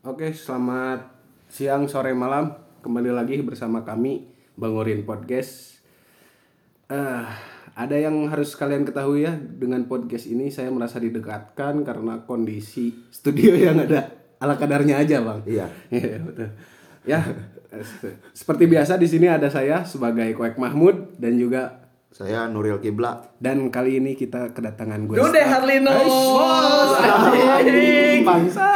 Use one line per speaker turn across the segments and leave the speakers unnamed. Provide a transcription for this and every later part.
Oke, selamat siang, sore, malam. Kembali lagi bersama kami Bangurin Podcast. Eh, ada yang harus kalian ketahui ya dengan podcast ini saya merasa didekatkan karena kondisi studio yang ada ala kadarnya aja, Bang.
Iya.
Iya, betul. Ya, se- seperti biasa di sini ada saya sebagai Koek Mahmud dan juga
Saya Nuril Kibla.
dan kali ini kita kedatangan gue.
Dude Harlino.
Bangsa.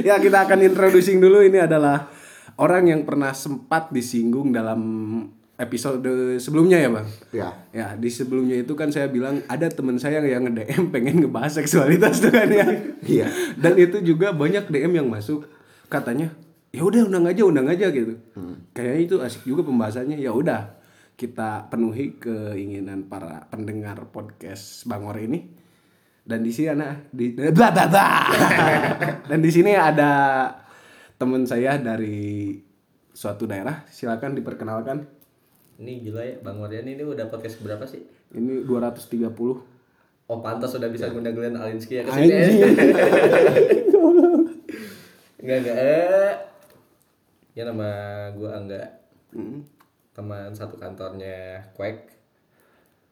Ya kita akan introducing dulu ini adalah orang yang pernah sempat disinggung dalam episode sebelumnya ya bang.
Ya.
Ya di sebelumnya itu kan saya bilang ada teman saya yang nge-DM pengen ngebahas seksualitas tuh kan ya.
Iya.
Dan itu juga banyak DM yang masuk katanya ya udah undang aja undang aja gitu. Kayaknya itu asik juga pembahasannya. Ya udah kita penuhi keinginan para pendengar podcast Bangor ini. Dan di sini ada di. Dan di sini ada teman saya dari suatu daerah. Silakan diperkenalkan.
Ini gila ya Bang Marian ini udah podcast berapa sih?
Ini 230.
Oh pantas udah bisa ngundang Glenn Alinsky ya ke sini.
Anjing.
Enggak enggak. Eh. Ya nama gua Angga.
Mm.
Teman satu kantornya Quake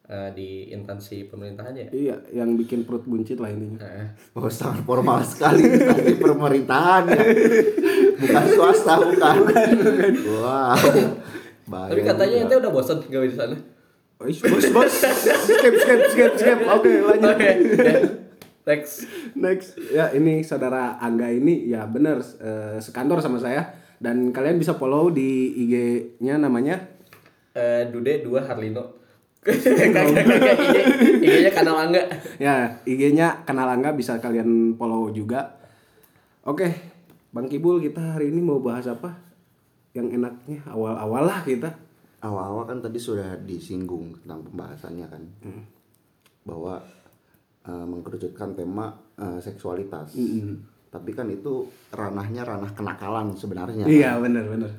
eh, di instansi pemerintahan ya.
Iya, yang bikin perut buncit lah intinya.
Nah,
Oh, sangat formal sekali instansi pemerintahan ya. Bukan swasta, bukan. Wow. Bahaya
tapi katanya ente udah bosan gawe di sana.
Bos, bos, bos. skip, skip, skip, skip. Oke, lanjut.
Oke. ya. Next.
Next, ya ini saudara Angga ini ya bener eh, sekantor sama saya dan kalian bisa follow di IG-nya namanya
Eh, Dude 2 Harlino. IG-nya kanal Angga.
ya IG-nya Kenal Angga bisa kalian follow juga. Oke, Bang Kibul kita hari ini mau bahas apa? Yang enaknya awal-awal lah kita.
Awal-awal kan tadi sudah disinggung tentang pembahasannya kan. Bahwa eh, mengkerucutkan tema eh, seksualitas. Tapi kan itu ranahnya ranah kenakalan sebenarnya.
Iya bener bener.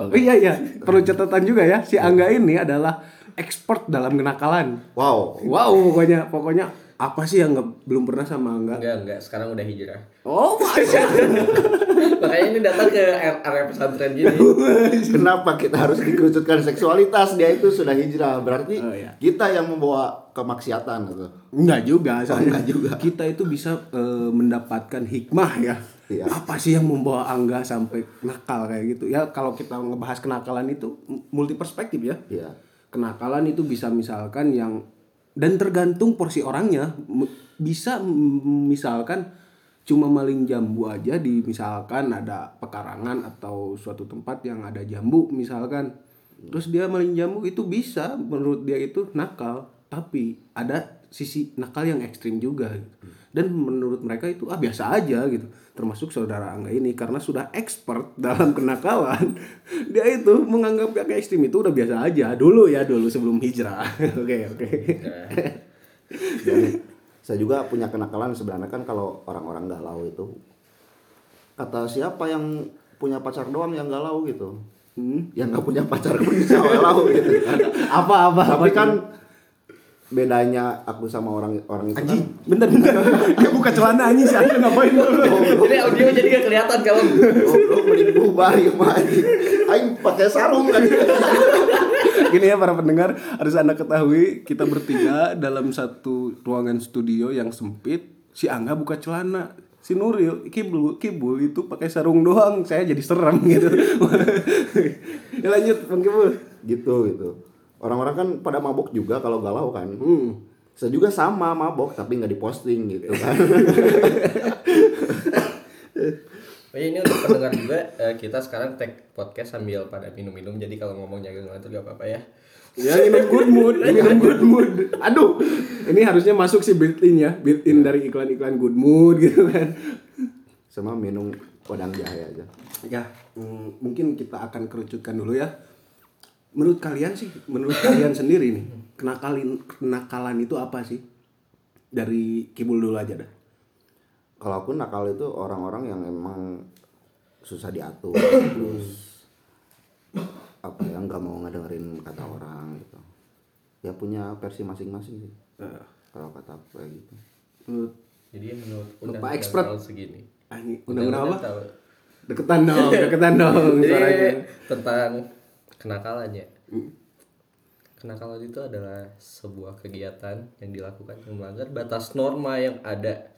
Oh iya iya perlu catatan juga ya si Angga ini adalah expert dalam kenakalan.
Wow.
Wow pokoknya pokoknya apa sih yang nggak- belum pernah sama Angga?
Enggak, enggak. Sekarang udah hijrah.
Oh masya.
Makanya ini datang ke area pesantren gini.
Kenapa kita harus dikerucutkan seksualitas? Dia itu sudah hijrah. Berarti
Oh, iya.
kita yang membawa kemaksiatan gitu.
Enggak juga soalnya
enggak juga.
kita itu bisa eh, mendapatkan hikmah ya.
Iya.
Apa sih yang membawa Angga sampai nakal kayak gitu? Ya kalau kita ngebahas kenakalan itu multi perspektif ya.
Iya.
Kenakalan itu bisa misalkan yang dan tergantung porsi orangnya. Bisa misalkan cuma maling jambu aja di misalkan ada pekarangan atau suatu tempat yang ada jambu misalkan. Terus dia maling jambu itu bisa menurut dia itu nakal. Tapi ada sisi nakal yang ekstrim juga. Dan menurut mereka itu ah biasa aja gitu. Termasuk saudara Angga ini karena sudah expert dalam kenakalan. Dia itu menganggap yang ekstrim itu udah biasa aja dulu ya dulu sebelum hijrah. Oke oke.
Dan saya juga punya kenakalan sebenarnya kan kalau orang-orang galau itu. Kata siapa yang punya pacar doang yang galau gitu.
Hmm.
Yang nggak punya pacar pun bisa galau gitu kan.
apa apa?
Tapi
apa
kan bedanya aku sama orang orang itu
anjing.
kan.
Bentar bentar. Dia buka celana anjing sih Angga ngapain?
Jadi audio jadi gak kelihatan kalau
goblok mending bubar ya mah anjing. Aing pakai sarung kan.
Gini ya para pendengar. Harus anda ketahui kita bertiga dalam satu ruangan studio yang sempit. Si Angga buka celana. Si Nuril Kibul Kibul itu pakai sarung doang. Saya jadi serem gitu. Ya lanjut Bang Kibul.
Gitu gitu. Orang-orang kan pada mabok juga kalau galau kan.
hmm.
Saya juga sama mabok tapi nggak diposting gitu kan.
Oh iya, ini untuk pendengar juga eh, kita sekarang tag podcast sambil pada minum-minum jadi kalau ngomongnya gak ngantuk gak apa-apa ya.
ya minum good mood minum good mood aduh ini harusnya masuk sih built in ya built in dari iklan-iklan good mood gitu kan
Sama minum podang jahe aja.
Ya, mm, mungkin kita akan kerucutkan dulu ya. Menurut kalian sih, menurut kalian sendiri nih, kenakalin kenakalan itu apa sih? Dari Kibul dulu aja dah.
Kalau aku nakal itu orang-orang yang emang susah diatur terus apa ya nggak mau ngedengerin kata orang gitu. Ya punya versi masing-masing sih.
Eh,
Kalau kata aku kayak gitu.
menurut
Jadi menurut undang-undang
expert.
segini.
Ah, ini undang-undang apa?
tahu.
Deketan dong, deketan dong
Jadi
suaranya.
tentang kenakalannya. Kenakalan itu adalah sebuah kegiatan yang dilakukan yang melanggar batas norma yang ada.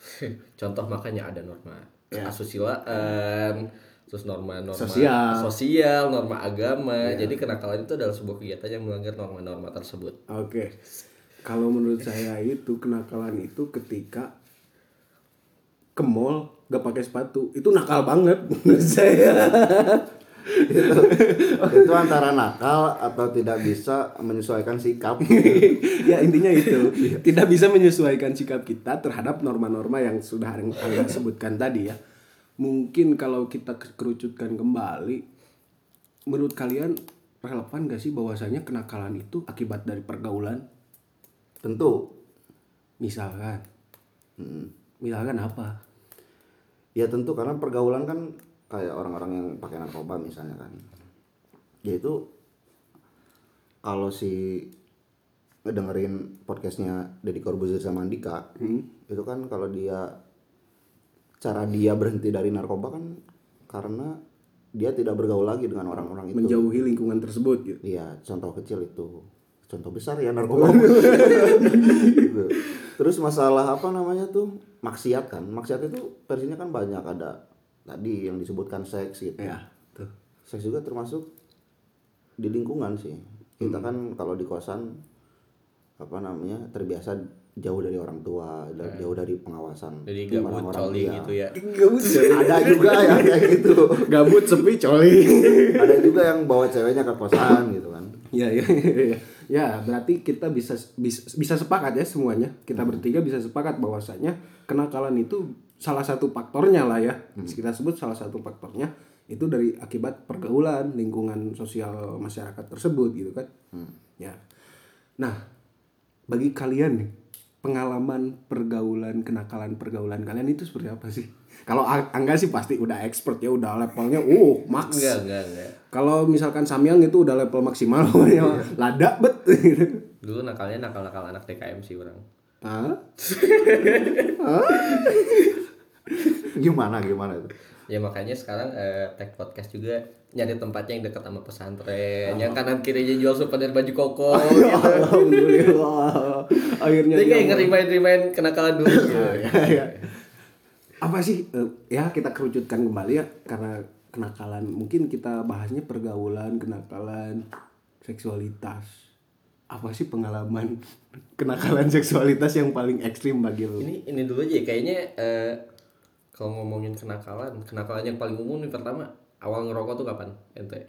Contoh makanya ada norma kesusilaan, terus norma-norma
Sosial.
sosial, norma agama. Jadi kenakalan itu adalah sebuah kegiatan yang melanggar norma-norma tersebut.
Oke. Kalau menurut saya itu kenakalan itu ketika ke mall gak pakai sepatu itu nakal banget menurut saya.
itu, itu antara nakal atau tidak bisa menyesuaikan sikap.
Ya intinya itu. Tidak bisa menyesuaikan sikap kita terhadap norma-norma yang sudah anda sebutkan tadi ya. Mungkin kalau kita ke- kerucutkan kembali, menurut kalian relevan gak sih bahwasanya kenakalan itu akibat dari pergaulan?
tentu.
Misalkan, misalkan apa?
ya tentu. Karena pergaulan kan kayak orang-orang yang pakai narkoba misalnya kan ya itu kalau si ngedengerin podcastnya Deddy Corbuzier sama Andika itu kan kalau dia cara dia berhenti dari narkoba kan karena dia tidak bergaul lagi dengan orang-orang itu
Menjauhi lingkungan tersebut gitu.
Iya, contoh kecil itu. Contoh besar ya narkoba. Gitu. Terus masalah apa namanya tuh? Maksiat kan. Maksiat itu versinya kan banyak ada tadi yang disebutkan seks gitu.
Ya, tuh.
Seks juga termasuk di lingkungan sih. Kita kan kalau di kosan apa namanya? terbiasa jauh dari orang tua, dan jauh dari pengawasan
Jadi gabut
orang-orang,
coli
iya.
gitu ya.
Gabut,
Ada juga yang kayak gitu.
gabut sepi coli.
Ada juga yang bawa ceweknya ke kosan gitu kan.
ya, ya, ya. Ya, berarti kita bisa bisa, bisa sepakat ya semuanya. Kita bertiga bisa sepakat bahwasanya kenakalan itu salah satu faktornya lah ya. Kita sebut salah satu faktornya itu dari akibat pergaulan, lingkungan sosial masyarakat tersebut gitu kan. Ya. Nah, bagi kalian nih, pengalaman pergaulan, kenakalan pergaulan kalian itu seperti apa sih? Kalau Ang- Angga sih pasti udah expert ya, udah levelnya uh max.
Enggak, enggak, enggak.
Kalau misalkan Samyang itu udah level maksimal ya lada bet.
Dulu nakalnya nakal-nakal anak TKM sih orang.
Hah?
Gimana gimana itu?
Ya makanya sekarang eh, tag podcast juga nyari tempatnya yang dekat sama pesantren, yang kanan kirinya jual souvenir baju koko. gitu.
Alhamdulillah. Akhirnya
Jadi kayak ngerimain-rimain kenakalan dulu. gitu.
ya, ya. Apa sih eh, ya kita kerucutkan kembali ya karena kenakalan mungkin kita bahasnya pergaulan, kenakalan, seksualitas. Apa sih pengalaman kenakalan seksualitas yang paling ekstrim bagi lu?
Ini ini dulu aja ya, kayaknya eh, kalau ngomongin kenakalan, kenakalan yang paling umum nih pertama awal ngerokok tuh kapan? Ente?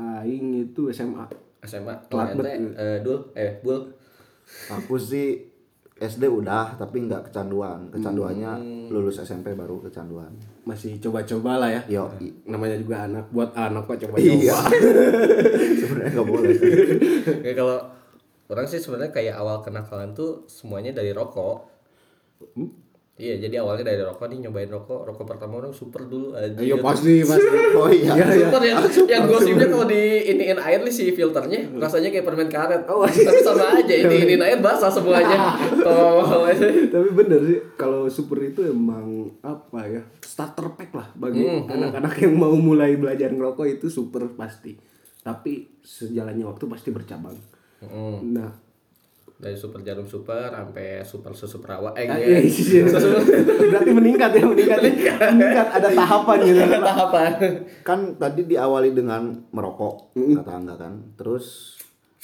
Aing itu SMA.
SMA. Kalau
Telat
ente eh, dul eh bul
Aku sih SD udah tapi nggak kecanduan. Kecanduannya lulus SMP baru kecanduan.
Masih coba-coba lah ya.
Yo,
Namanya juga anak buat anak kok coba-coba.
iya. Sebenarnya nggak boleh.
Ya kalau orang sih sebenarnya kayak awal kenakalan tuh semuanya dari rokok. Iya, jadi awalnya dari rokok nih nyobain rokok. Rokok pertama orang super dulu aja.
Ayo pasti pasti.
Oh iya.
Iya, iya.
Super yang yang gosipnya kalau di iniin air nih si filternya rasanya kayak permen karet.
Oh,
Tapi sama aja ini iniin air basah semuanya. Oh,
Tapi bener sih kalau super itu emang apa ya starter pack lah bagi anak-anak yang mau mulai belajar ngerokok itu super pasti. Tapi sejalannya waktu pasti bercabang.
Mm.
Nah,
dari super jarum super sampai super susu perawa eh
ah,
iya.
iya, iya. berarti meningkat ya meningkat. meningkat ada tahapan gitu.
tahapan.
Kan tadi diawali dengan merokok kata Angga kan. Terus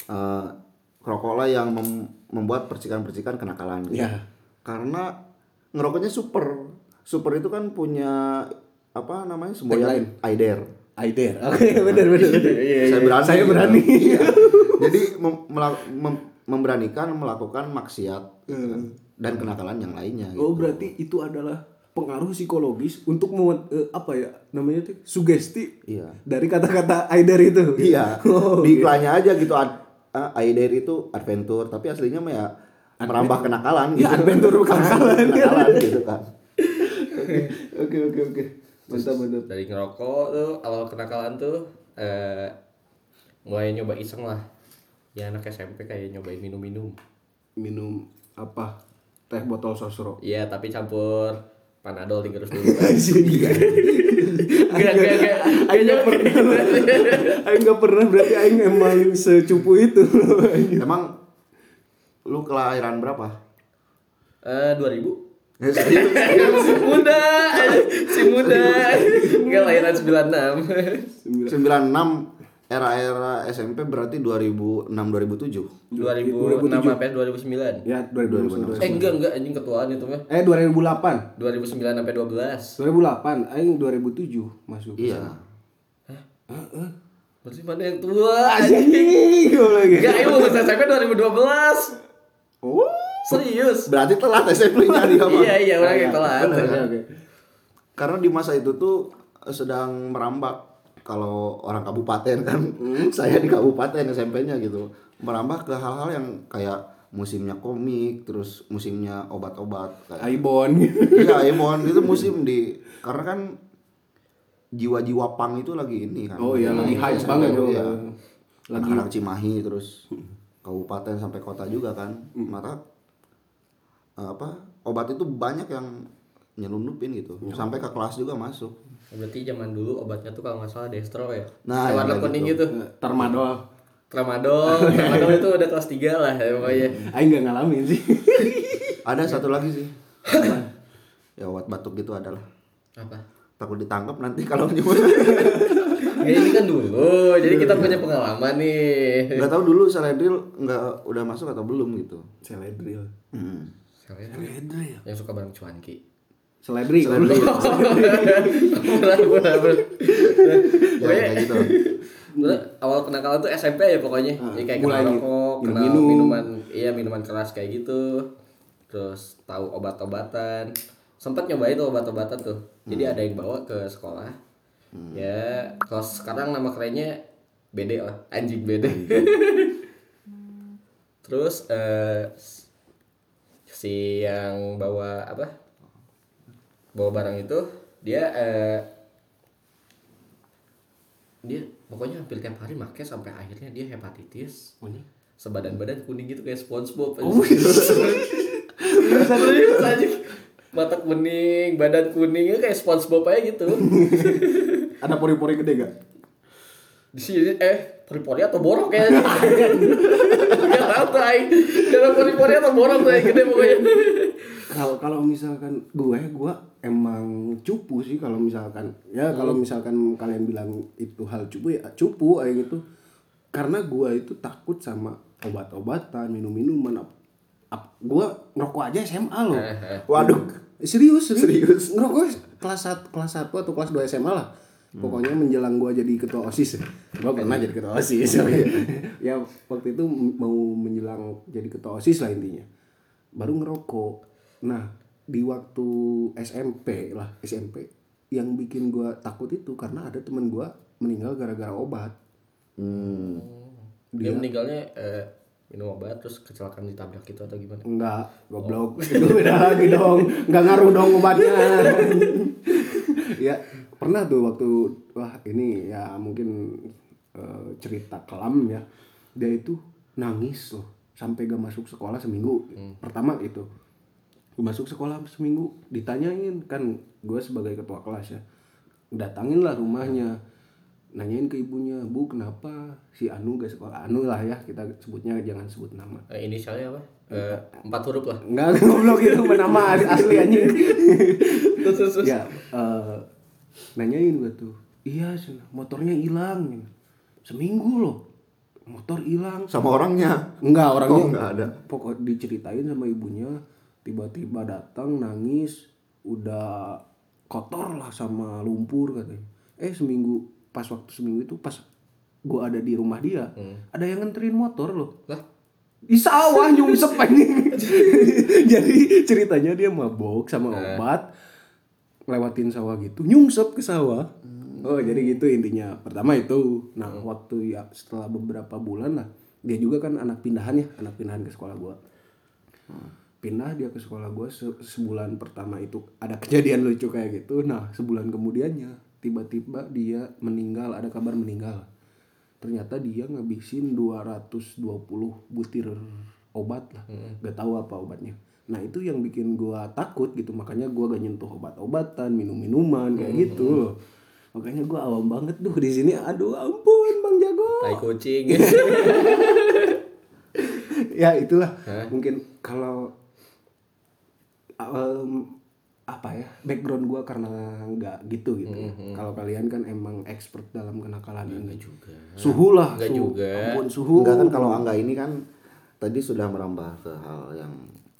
eh rokoklah yang mem- membuat percikan-percikan kenakalan. gitu.
Iya.
Karena ngerokoknya super. Super itu kan punya apa namanya semboyan Aider.
Aider. Oke, benar benar. benar.
Saya berani.
Saya berani.
Iya. Jadi mem- mem- memberanikan melakukan maksiat gitu kan. dan kenakalan yang lainnya.
Oh,
gitu.
berarti itu adalah pengaruh psikologis untuk membuat eh, apa ya namanya tuh sugesti
Iya.
dari kata-kata Aider itu.
Iya.
Oh,
Di iklannya aja gitu ad, ah, Aider itu adventure, tapi aslinya mah ya merambah kenakalan
Ya, adventure kenakalan.
kenakalan gitu kan.
Oke oke oke. Mantap mantap.
Dari ngerokok tuh awal kenakalan tuh eh mulai nyoba iseng lah. Ya anak SMP kayak nyobain minum-minum.
Minum apa? teh botol sosro
Iya, tapi campur panadol digerus dulu.
Iya.
Enggak, enggak, enggak.
Aing nggak pernah Aing nggak pernah berarti Aing emang secupu itu
Emang lu kelahiran berapa?
Eh, 2000.
Ya,
si muda, si muda. Enggak lahiran 96.
96 era-era SMP berarti 2006 2007.
2006 sampai 2009.
ya 2009
Eh enggak enggak anjing ketuaan itu mah.
eh 2008
2009 sampai 12.
2008 Aing 2007 masuk
Iya.
Berarti mana yang tua?
anjing
Enggak, ini lulus SMP 2012.
oh
Serius.
Berarti telat SMP-nya dia mah.
Iya, iya, orang yang telat.
Karena di masa itu tuh sedang merambah kalau orang kabupaten kan. Saya di kabupaten SMP-nya gitu. Merambah ke hal-hal yang kayak musimnya komik, terus musimnya obat-obat kayak
Aibon
Iya, Emon itu musim di karena kan jiwa-jiwa pang itu lagi ini kan.
oh iya lagi hype banget
Iya.
yo lagi
Anak-anak Cimahi terus kabupaten sampai kota juga kan. Maka eh, apa obat itu banyak yang nyelundupin gitu. Sampai ke kelas juga masuk.
Berarti zaman dulu obatnya tuh kalau nggak salah destro ya.
Nah,
Yang warna
iya,
kuning
gitu.
gitu.
Tramadol
Tramadol, tramadol itu udah kelas 3 lah ya pokoknya.
Aing nggak ngalamin sih
Ada satu lagi sih. ya obat batuk gitu adalah.
Apa?
Takut ditangkap nanti kalau nyebut.
Ya ini kan dulu, jadi kita punya pengalaman nih.
Gak tahu dulu Saladril nggak udah masuk atau belum gitu.
Seledril
Hmm.
Seledril
Yang suka bareng cuanki.
Seledri
Benar, benar, benar.
Ya, kayak gitu.
Awal kenakalan tuh SMP ya pokoknya.
Ah,
Jadi kayak kenal rokok, kenal minuman, iya minuman keras kayak gitu. Terus tahu obat-obatan. Sempat nyobain tuh obat-obatan tuh. Jadi ada yang bawa ke sekolah. Ya, kalau sekarang nama kerennya BD lah, anjing BD. Terus eh si yang bawa apa? Bawa barang itu dia eh dia pokoknya hampir tiap hari make sampai akhirnya dia hepatitis. Sebadan-badan kuning gitu kayak SpongeBob. Oh, serius aja mata kuning badan kuningnya kayak SpongeBob aja gitu.
Ada pori-pori gede gak
di sini eh pori-pori atau borok kayaknya. Nggak tahu aing karena pori-pori atau borok yang gede pokoknya.
Kalau kalau misalkan gue gue emang cupu sih kalau misalkan. Ya kalau misalkan kalian bilang itu hal cupu ya cupu kayak gitu. Karena gue itu takut sama obat-obatan minum-minuman ap, ap, gue ngerokok aja SMA loh.
Waduh.
serius serius, ngerokok kelas 1 kelas 1 atau kelas 2 SMA lah. Pokoknya menjelang gue jadi ketua osis. Gue pernah jadi ketua osis. Ya waktu itu mau menjelang jadi ketua osis lah intinya. Baru ngerokok. Nah di waktu SMP lah SMP yang bikin gue takut itu karena ada teman gue meninggal gara-gara obat
Hmm.
dia meninggalnya eh, minum obat terus kecelakaan ditabrak gitu atau gimana
Enggak, goblok. Itu beda lagi dong. Enggak ngaruh dong obatnya. ya, pernah tuh waktu wah ini ya mungkin eh, cerita kelam ya. Dia itu nangis loh sampai gak masuk sekolah seminggu. Pertama itu. Gue masuk sekolah seminggu ditanyain kan gue sebagai ketua kelas ya. Datangin lah rumahnya. Nanyain ke ibunya, "Bu, kenapa si Anu gak sekolah?" Anu lah ya, kita sebutnya jangan sebut nama.
eh, inisialnya apa Eh, empat huruf lah
Enggak, goblok itu nama asli anjing.
terus terus terus.
ya, eh, nanyain gue tuh. Iya, motornya hilang. Seminggu loh. Motor hilang.
Sama orangnya.
Enggak, orangnya
Oh, enggak ada.
Pokok diceritain sama ibunya, tiba-tiba datang nangis, udah kotor lah sama lumpur katanya. Eh seminggu pas waktu seminggu itu pas gua ada di rumah dia, ada yang nganterin motor loh.
lah?
Di sawah nyungsep jadi ceritanya dia mabok sama obat lewatin sawah gitu nyungsep ke sawah. Oh jadi gitu intinya. Pertama itu nah waktu ya setelah beberapa bulan lah dia juga kan anak pindahan ya anak pindahan ke sekolah gua pindah dia ke sekolah gua se- sebulan pertama itu ada kejadian lucu kayak gitu nah sebulan kemudiannya tiba-tiba dia meninggal ada kabar meninggal ternyata dia ngabisin 220 butir obat lah gak tahu apa obatnya Nah itu yang bikin gua takut gitu makanya gua gak nyentuh obat-obatan, minum-minuman kayak
Hmm.
gitu loh. Makanya gua awam banget tuh di sini. Aduh ampun Bang Jago.
Tai kucing.
ya itulah
Hah?
mungkin kalau em, apa ya background gua karena nggak gitu gitu.
Hmm,
Kalau kalian kan emang expert dalam kenakalan ini juga. Suhu lah.
Nggak
suhu.
juga.
Ampun suhu.
Enggak kan kalau Angga ini kan tadi sudah merambah ke hal yang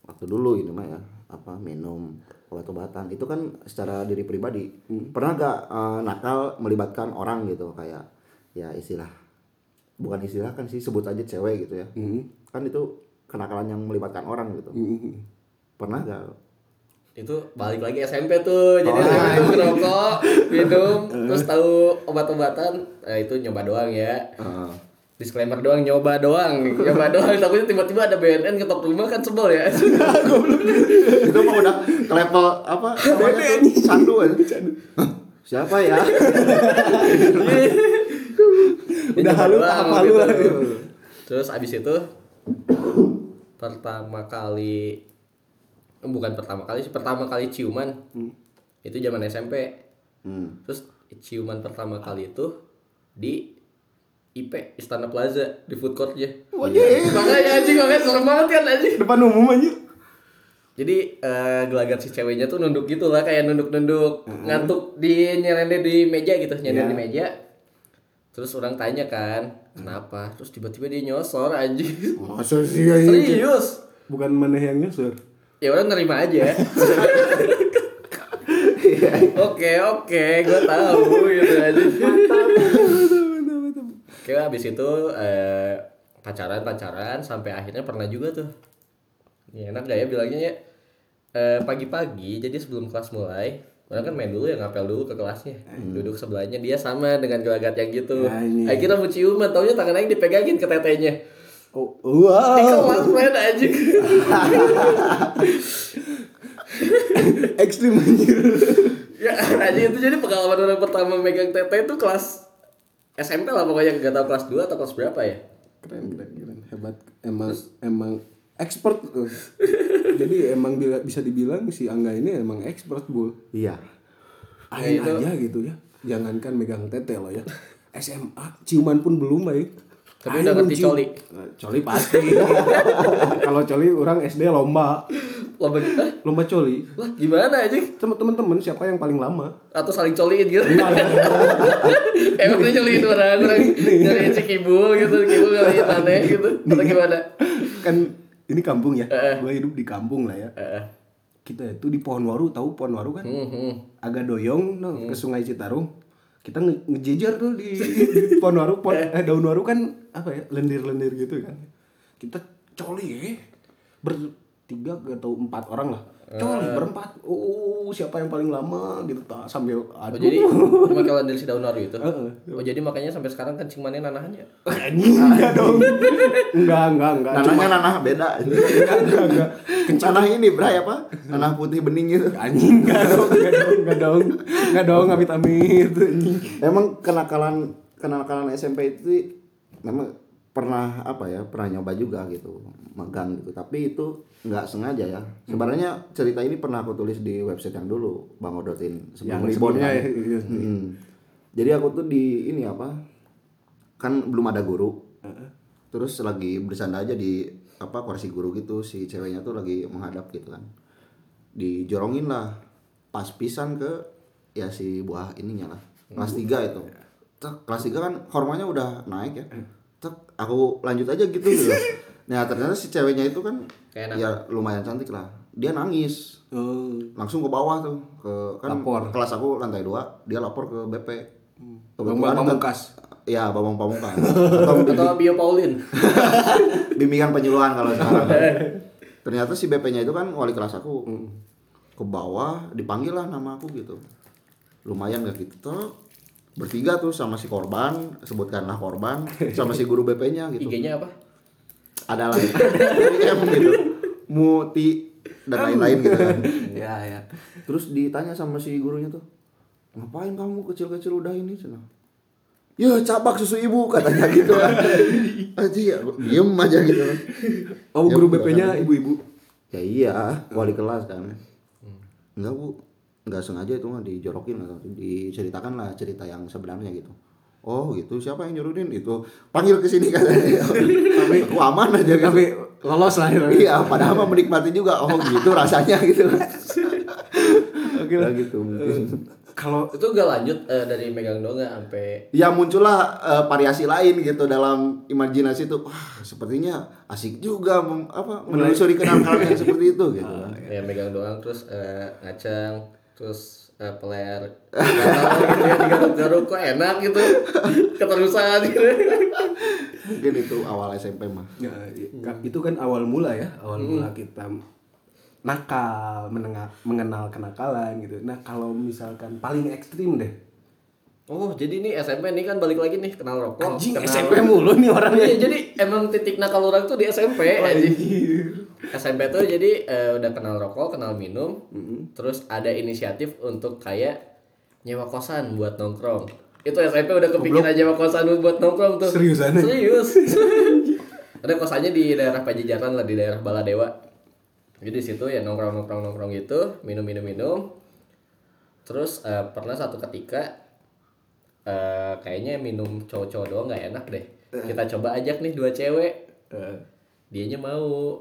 waktu dulu ini mah ya apa minum obat-obatan itu kan secara diri pribadi pernah gak eh, nakal melibatkan orang gitu kayak ya istilah bukan istilah kan sih sebut aja cewek gitu ya kan itu kenakalan yang melibatkan orang gitu pernah gak
itu balik lagi SMP tuh jadi SMP tuh ngerokok minum terus tahu obat-obatan nah, itu nyoba doang ya.
Heeh.
disclaimer doang nyoba doang nyoba doang. Takutnya tiba-tiba ada BNN ketok rumah kan sebel ya.
Itu mah udah ke level apa? Sandu aja Hah, siapa ya?
Udah halu, tahap halu
gitu.
lah.
terus abis itu pertama kali bukan pertama kali sih pertama kali ciuman. Itu zaman SMP
hmm.
terus ciuman pertama kali itu di IP Istana Plaza di food courtnya. Makanya anjing makanya serem banget kan anjing?
Depan umum aja.
jadi eh, gelagat si ceweknya tuh nunduk gitu lah kayak nunduk-nunduk ngantuk di nyerende di meja gitu nyender
Iya.
di meja. Terus orang tanya kan kenapa? Terus tiba-tiba dia nyosor anjing.
Masa sih ini?
serius?
Bukan maneh yang nyusur.
Ya orang nerima aja. Oke oke gue tahu gitu aja. Oke habis itu eh, pacaran pacaran sampai akhirnya pernah juga tuh. Ya, enak gak ya bilangnya ya? Eh, pagi-pagi jadi sebelum kelas mulai orang kan main dulu ya ngapel dulu ke kelasnya. Duduk sebelahnya dia sama dengan gelagat yang gitu.
Ini.
akhirnya mau ciuman taunya tangan aja dipegangin ke tetenya.
Oh, wow.
di kelas main aja
Ekstrim anjir.
ya aja itu jadi pengalaman orang pertama megang tete itu kelas SMP lah pokoknya gak tau kelas 2 atau kelas berapa ya
Keren, keren, keren. Hebat. Emang emang expert tuh. Jadi emang bila- bisa dibilang si Angga ini emang expert, Bu.
iya
Ain
itu-
aja gitu ya. Jangankan megang tete loh ya. SMA ciuman pun belum baik.
Tapi udah ngerti coli.
Coli pasti. Kalau coli orang SD lomba.
lomba eh,
Lomba coli.
lah gimana aja
Sama teman-teman siapa yang paling lama?
atau saling coliin gitu emang dia coliin orang orang coliin si kibul gitu kibul coliin aneh gitu atau gimana
kan ini kampung ya. Gue hidup di kampung lah ya. Kita itu di Pohon Waru, tahu Pohon Waru kan?
hmm, hmm.
agak doyong no, ke Sungai Citarum kita nge ngejejer tuh di, di pohon waru pohon, eh, daun waru kan apa ya lendir-lendir gitu kan. Kita coli ya bertiga atau empat orang lah coli berempat. Oh siapa yang paling lama gitu tak sambil
Oh,
aduh.
jadi cuma kalau dari si daun waru itu
Heeh.
oh jadi makanya sampai sekarang kencing mana nanahannya?
Anjing enggak dong. Enggak enggak enggak.
Nanahnya nanah beda.
Enggak enggak enggak.
Nanah ini bray apa? Nanah putih bening gitu.
Anjing enggak dong enggak dong enggak dong. Enggak dong amit amit anjing
Emang kenakalan kenakalan SMP itu memang pernah apa ya pernah nyoba juga gitu magang gitu. Tapi itu nggak sengaja ya. Sebenarnya cerita ini pernah aku tulis di website yang dulu bang odotin sebelum
Yang
Ribon
ya.
Mm-mm. jadi aku tuh di ini apa kan belum ada guru. Terus lagi bersanda aja di apa kursi guru gitu si ceweknya tuh lagi menghadap gitu kan. Dijorongin lah pas pisan ke ya si buah ininya lah. Kelas 3 itu. Tek, kelas 3 kan hormonnya udah naik ya. Tek, aku lanjut aja gitu gitu nah ternyata si ceweknya itu kan
Kayak
ya lumayan cantik lah. Dia nangis.
Oh.
Langsung ke bawah tuh ke kan
Lapor.
kelas aku lantai 2 dia lapor ke BP
Bambang
Kebetulan
Pamungkas.
ya Bambang Pamungkas. Atau
atau Bio Paulin?
Bimbingan penyuluhan kalau sekarang. Ternyata si BP-nya itu kan wali kelas aku. Ke bawah dipanggil lah nama aku gitu. Lumayan gak gitu. Tuh bertiga tuh sama si korban sebutkanlah korban sama si guru BP-nya gitu.
IG-nya apa
ada lagi M gitu muti dan lain-lain gitu kan.
Ya ya.
Terus ditanya sama si gurunya tuh ngapain kamu kecil-kecil udah ini? Cina ya cabak susu ibu katanya gitu kan. Aja ya diem aja gitu.
Oh
Ya,
guru
udah
BP-nya ibu-ibu?
Ya iya wali kelas kan. Enggak bu. Nggak sengaja itu mah dijorokin atau diceritakan lah cerita yang sebenarnya gitu oh gitu. Siapa yang nyuruhin? Itu. Panggil ke sini katanya. Tapi aku aman aja gitu.
Tapi lolos lah ya.
iya padahal mah menikmati juga. Oh gitu rasanya gitu. Oke lah. Gitu mungkin.
Kalau
Itu gak lanjut eh, dari megang doang nggak sampai?
Ya muncullah eh, variasi lain gitu dalam imajinasi itu wah sepertinya asik juga mem- apa menelusuri kenal-kenal yang seperti itu gitu. Kan.
ya megang doang terus eh, ngacang terus eh, peler Nggak tahu gitu ya digaruk-garuk kok enak gitu keterusan gitu
mungkin itu awal SMP mah
ya, ya, itu kan awal mula ya, awal mula kita nakal, menengah, mengenal kenakalan gitu. Nah, kalau misalkan paling ekstrim deh.
oh jadi nih SMP nih kan balik lagi nih kenal rokok
Anjing
kenal-
SMP mulu nih orangnya.
Iya, jadi emang titik nakal orang tuh di SMP anjing. SMP tuh jadi eh, udah kenal rokok, kenal minum, terus ada inisiatif untuk kayak nyewa kosan buat nongkrong. Itu SMP udah kepikiran nyewa kosan buat nongkrong tuh.
Seriusan?
Serius. ada kosannya di daerah Pajajaran lah di daerah Baladewa. Jadi di situ ya nongkrong nongkrong nongkrong gitu, minum minum minum. Terus eh, pernah satu ketika eh kayaknya minum cowok-cowok doang nggak enak deh. Kita coba ajak nih dua cewek
Eh,
dianya mau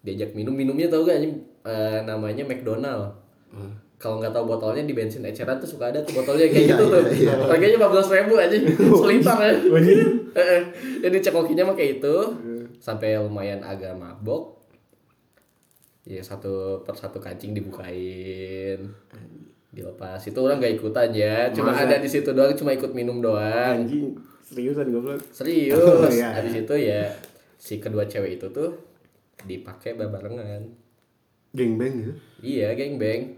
diajak minum minumnya tau gak anjing? Eh, namanya McDonald. Kalau nggak tahu botolnya di bensin eceran tuh suka ada tuh botolnya kayak gitu tuh. harganya lima belas ribu aja seliter ya. Heeh. jadi cekokinya mah kayak itu. Sampai lumayan agak mabok. Ya satu per satu kancing dibukain. Dilepas. Itu orang nggak ikutan ya. Cuma
Masa?
ada di situ doang cuma ikut minum doang.
Anjing. Seriusan goblok.
Serius.
Oh, iya.
Habis itu ya si kedua cewek itu tuh dipakai barengan.
Geng-beng gitu.
Iya, gengbang.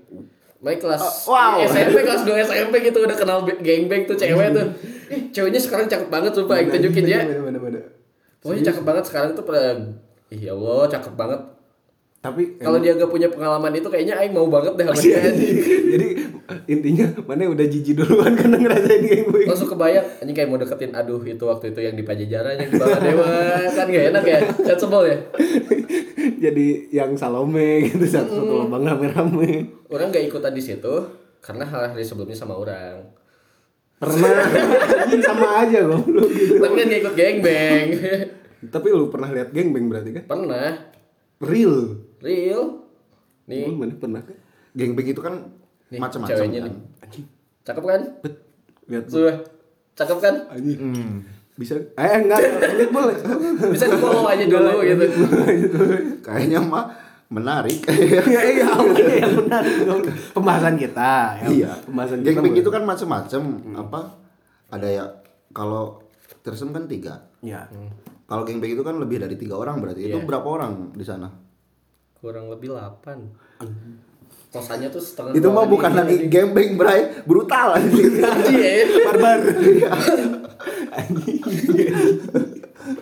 Main kelas
wow.
SMP kelas 2 SMP gitu udah kenal be- gengbang tuh cewek tuh. Eh, ceweknya sekarang cakep banget sumpah, yang tunjukin ya.
Mana mana mana.
Pokoknya cakep banget sekarang tuh pada Ih ya Allah, cakep banget.
Tapi
Kalau dia gak punya pengalaman itu kayaknya aing mau banget deh sama dia.
Jadi intinya mana udah jijik duluan karena ngerasain geng-beng.
Langsung kebayang anjing kayak mau deketin aduh itu waktu itu yang di Pajajaran yang di Baladewa kan gak enak ya. Sensible ya.
Jadi yang Salome gitu satu satu lubang rame-rame.
Orang gak ikutan di situ karena hari sebelumnya sama orang.
Pernah sama aja goblok gitu.
Tapi kan gak ikut gengbang.
Tapi lu pernah lihat geng-beng berarti kan?
Pernah.
Real.
Real. Nih,
Oh, mana pernah kan?
Gengbeng itu kan macam-macam kan.
nih.
Anjing.
Cakep kan?
Bet. Lihat.
Sudah. Cakep kan?
anjing.
Hmm.
Bisa eh enggak, lanjut boleh.
Bisa di follow aja dulu gitu.
Kayaknya mah menarik.
ya iya, oke yang benar. Pembahasan kita. ya.
iya.
Pembahasan kita. Boleh.
itu kan macam-macam. Apa? Ada ya kalau tersem kan tiga.
ya.
Kalau gengbeng itu kan lebih dari tiga orang berarti. Itu
Iya.
berapa orang di sana?
Kurang lebih 8. Kosannya tuh setengah
Itu mah bukan lagi
anjing.
gengbeng, Bray. Brutal anjing.
Anjing, ya.
Barbar.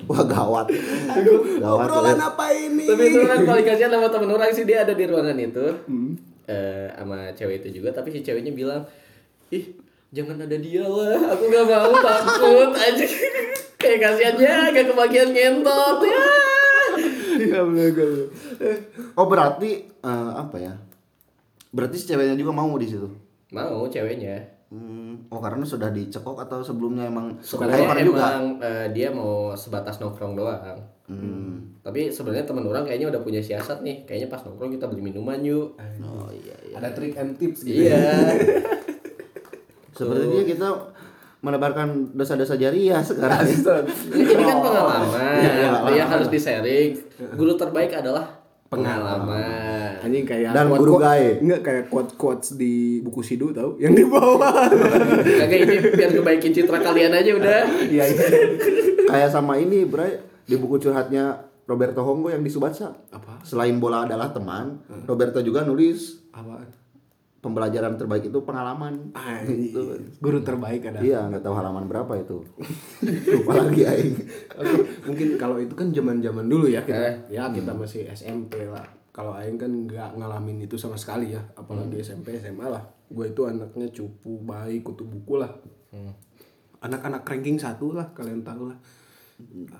Wah, gawat. Gawat.
Obrolan
ya.
apa ini?
Tapi itu kan paling kasihan sama temen orang sih dia ada di ruangan itu. Eh, sama cewek itu juga tapi si ceweknya bilang, "Ih, jangan ada dia lah. Aku gak mau takut aja." Kayak kasihannya gak kebagian ngentot ya.
Enggak boleh.
Oh, berarti eh, apa ya? Berarti si ceweknya juga mau di situ.
Mau ceweknya.
Hmm, oh karena sudah dicekok atau sebelumnya emang
Sebenarnya emang eh, dia mau sebatas nongkrong doang.
Hmm.
Tapi sebenarnya teman orang kayaknya udah punya siasat nih. Kayaknya pas nongkrong kita beli minuman yuk.
Oh iya iya.
Ada trik and tips gitu.
Iya.
Sepertinya kita menebarkan dosa-dosa jariah sekarang.
Ini kan pengalaman. Yang
pengalaman.
harus di-sharing. Guru terbaik adalah pengalaman.
Anjing kayak
Dan
quote-
guru gae.
Enggak kayak quote quotes di buku Sidu tahu yang di bawah.
Kagak ini biar kebaikin citra kalian aja udah.
Iya iya.
Kayak sama ini, Bray, di buku curhatnya Roberto Honggo yang di Subatsa.
Apa?
Selain bola adalah teman, Roberto juga nulis
Apaan?
Pembelajaran terbaik itu pengalaman.
Anjing. Guru terbaik ada.
Iya, nggak tahu halaman berapa itu. Lupa lagi aing.
Oke, mungkin kalau itu kan zaman-zaman dulu ya kita.
Eh.
Ya kita masih SMP lah. Kalau Aing kan nggak ngalamin itu sama sekali ya, apalagi
Hmm.
SMP SMA lah. Gue itu anaknya cupu, baik, kutu buku lah.
Hmm.
Anak-anak ranking satu lah, kalian tahu lah.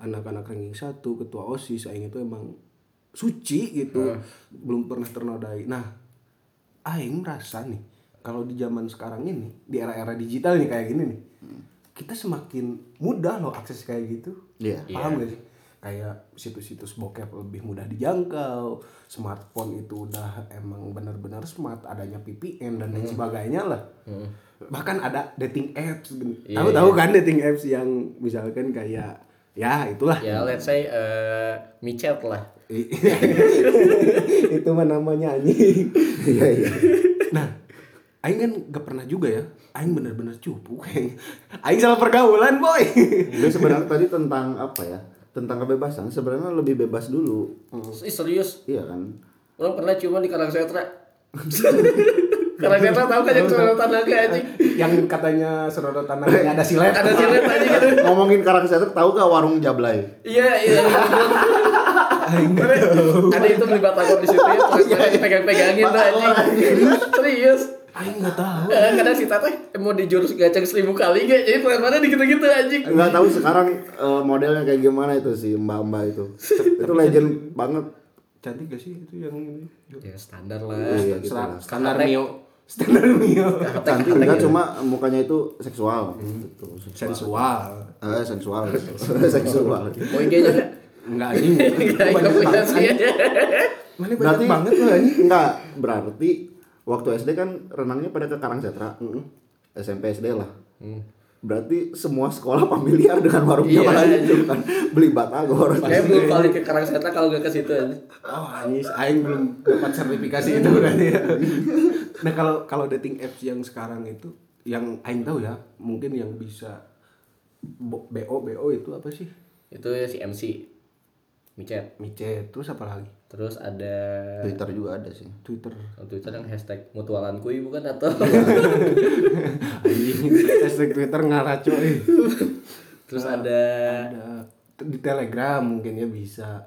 Anak-anak ranking satu, ketua osis, Aing itu emang suci gitu belum pernah ternodai nah aing merasa nih kalau di zaman sekarang ini di era-era digital nih kayak gini nih kita semakin mudah loh akses kayak gitu.
Iya.
paham gak sih? Kayak situs-situs bokep lebih mudah dijangkau smartphone itu udah emang benar-benar smart adanya VPN dan lain sebagainya lah. Bahkan ada dating apps
Iya,
tahu-tahu kan dating apps yang misalkan kayak ya itulah.
Ya let's say eh micet lah.
Itu mah namanya anjing
Iya iya.
nah Aing kan gak pernah juga ya Aing bener-bener cupu kayak Aing salah pergaulan boy
Gue sebenarnya tadi tentang apa ya? Tentang kebebasan sebenarnya lebih bebas dulu.
Ih, serius
Iya kan?
orang pernah cuma di Karangsetra Karangsetra tahu kan yang serodotan naga anjing
yang katanya serodotan namanya ada silet
ada silet anjing gitu
Ngomongin karakter tahu gak warung Jablay?
iya iya ada itu beli batagor di situ ya terus pegang-pegangin tuh anjing. serius.
Aing gak tahu.
Eh, kadang si teteh mau di jurus gaceng seribu kali gak jadi mana gitu-gitu anjing.
Nggak tahu sekarang eh, modelnya kayak gimana itu sih mbak-mbak itu. itu legend banget.
cantik gak sih itu yang ini?
Ya standar lah.
Iya gitu lah.
standar mio. Standar mio.
Cantik enggak cuma mukanya itu seksual. Gitu.
sensual.
Eh sensual. seksual.
mau IG-nya gak?
Enggak anjing
Gak
banyak banget
sih
mana banyak
Berarti
banget loh anjing
Enggak, berarti waktu SD kan renangnya pada ke Karangsetra. SMP SD lah. Berarti semua sekolah familiar dengan warung Jablay
iya.
itu kan. Beli batagor.
Kayak belum balik ke Karangsetra kalau gak ke situ aja.
Oh, anjing, aing belum dapat sertifikasi itu berarti ya. Nah, kalau kalau dating apps yang sekarang itu yang aing tahu ya, mungkin yang bisa bo- BO BO itu apa sih?
Itu ya si MC. Micet.
Micet, terus apa lagi?
Terus ada
Twitter juga ada sih.
Twitter.
kalau Twitter yang hashtag mutualan kui bukan atau
Anjing, hashtag Twitter ngaraco eh.
terus ada
Ada di Telegram mungkin ya bisa.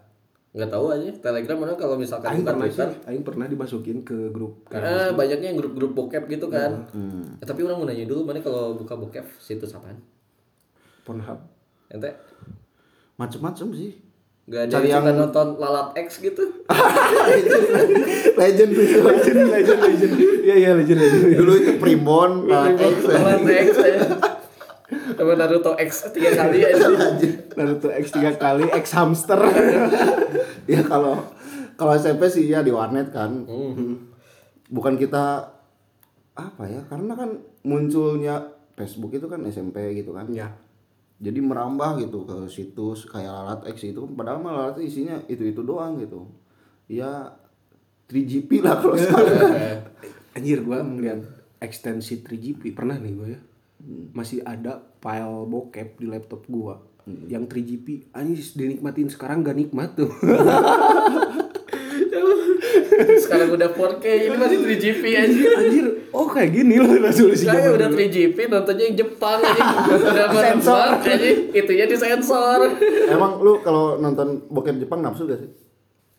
nggak tahu aja Telegram mana kalau misalkan
Aing
bukan
pernah
Twitter
aing pernah dimasukin ke grup
karena banyaknya yang grup-grup bokep gitu kan.
Hmm.
Eh, tapi orang mau nanya dulu mana kalau buka bokep situs apaan?
Pornhub.
Ente
Macem-macem sih.
Nggak ada
Cari
yang nonton lalat X gitu?
Legend itu.
Legend, legend, legend. Iya, iya, legend, legend.
Dulu itu Primbon, Lalat X.
lalat X aja. Sama Naruto X tiga kali aja.
Naruto X tiga kali, X hamster.
ya kalau kalau SMP sih ya di warnet kan. Bukan kita apa ya? Karena kan munculnya Facebook itu kan SMP gitu kan.
ya.
Jadi merambah gitu ke situs kayak lalat X itu padahal mah lalat isinya itu-itu doang gitu. Ya 3GP lah kalau sekarang.
Anjir gua ngeliat ekstensi 3GP pernah nih gua ya. Masih ada file bokep di laptop gua yang 3GP anjir dinikmatin sekarang gak nikmat tuh.
Sekarang udah 4K ini masih 3GP aja.
anjir, oh kayak gini loh resolusi
Saya udah
dulu.
3GP nontonnya yang Jepang aja. Udah sensor aja. Itunya disensor.
Emang lu kalau nonton bokep Jepang nafsu gak sih?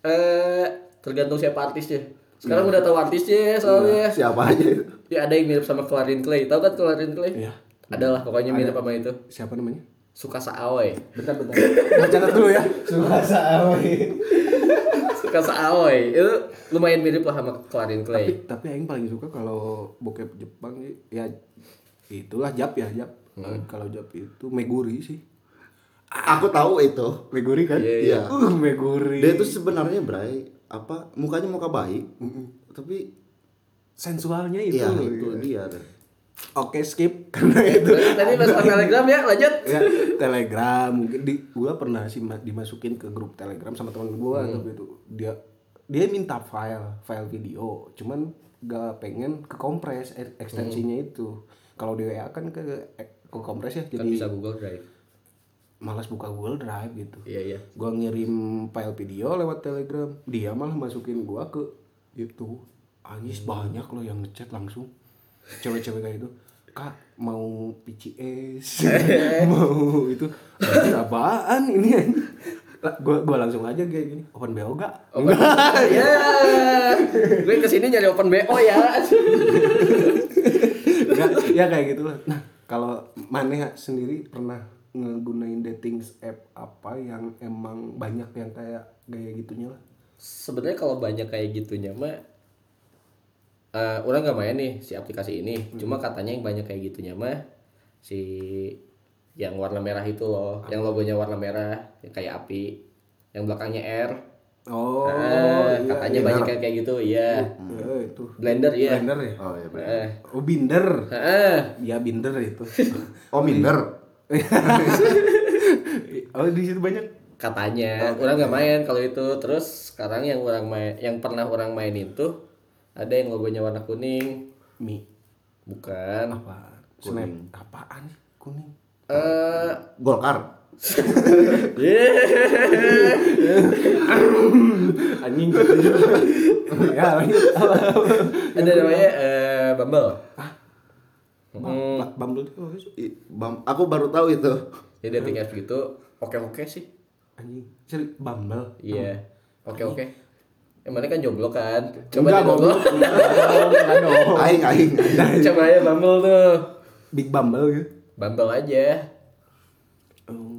Eh tergantung siapa artisnya. Sekarang udah tahu artisnya soalnya.
Siapa aja itu?
Ya ada yang mirip sama Clarin Clay. Tahu kan Clarin Clay?
Iya.
Ada lah pokoknya mirip sama itu.
Siapa namanya?
Sukasa Aoi.
Bentar, bentar. Gua catat dulu ya. Suasa Aoi.
Sukasa Aoi. Itu lumayan mirip lah sama Clarin
tapi
Clay.
tapi aing paling suka kalau bokep Jepang ya itulah Jap ya Jap. Kalau Jap itu Meguri sih.
Aku tahu itu.
Meguri kan?
Iya,
iya.
Uh, Meguri.
Dia itu sebenarnya Bray apa mukanya muka baik. Tapi
sensualnya itu.
iya itu dia. deh.
Oke, skip karena itu.
Tadi masalah Telegram ya, lanjut.
ya, Telegram mungkin di gua pernah sih ma- dimasukin ke grup Telegram sama teman gua tapi itu dia dia minta file, file video, cuman gak pengen ke kompres e- ekstensinya itu. Kalau di WA kan ke ke kompres ya
Kan
jadi
bisa Google Drive.
malas buka Google Drive gitu.
Iya, iya.
Gua ngirim file video lewat Telegram, dia malah masukin gua ke itu. Anjis banyak loh yang ngechat langsung. Cewek-cewek kayak itu. Kak, mau PCS, mau itu. Apaan ini gua gua langsung aja kayak gini. Open BO gak?
Open ya. Gue ke sini nyari open BO ya.
Enggak, ya kayak gitu lah. Nah, kalau Maneh sendiri pernah ngegunain dating app apa yang emang banyak yang kayak gaya gitunya lah?
sebenarnya kalau banyak kayak gitunya mah eh orang nggak main nih si aplikasi ini cuma katanya yang banyak kayak gitunya mah si yang warna merah itu loh yang logonya warna merah yang kayak api yang belakangnya R
Oh,
Ah,
iya,
katanya
iya.
banyak yang kayak gitu iya
Eh, itu.
blender iya
Blender ya?
Oh iya.
Eh,
Oh, binder.
heeh.
Ya binder itu.
Oh minder.
oh, di situ banyak.
katanya orang nggak main kalau itu terus sekarang yang orang main yang pernah orang mainin tuh ada yang logonya warna kuning
Mi.
bukan
Apa? Snap. Apaan sih? Kuning.
eh
Golkar.
Anjing gitu ya, lanjut.
ada namanya eh Bumble Hmm,
Ba- Bumble itu
Bam, aku baru tahu itu.
ya dating apps gitu oke oke sih
Anjing. Seri Bumble.
iya oke oke emangnya kan jomblo kan coba
goblok. Enggak dong.
Aing aing.
coba ya Bumble tuh
Big Bumble gitu.
Bumble aja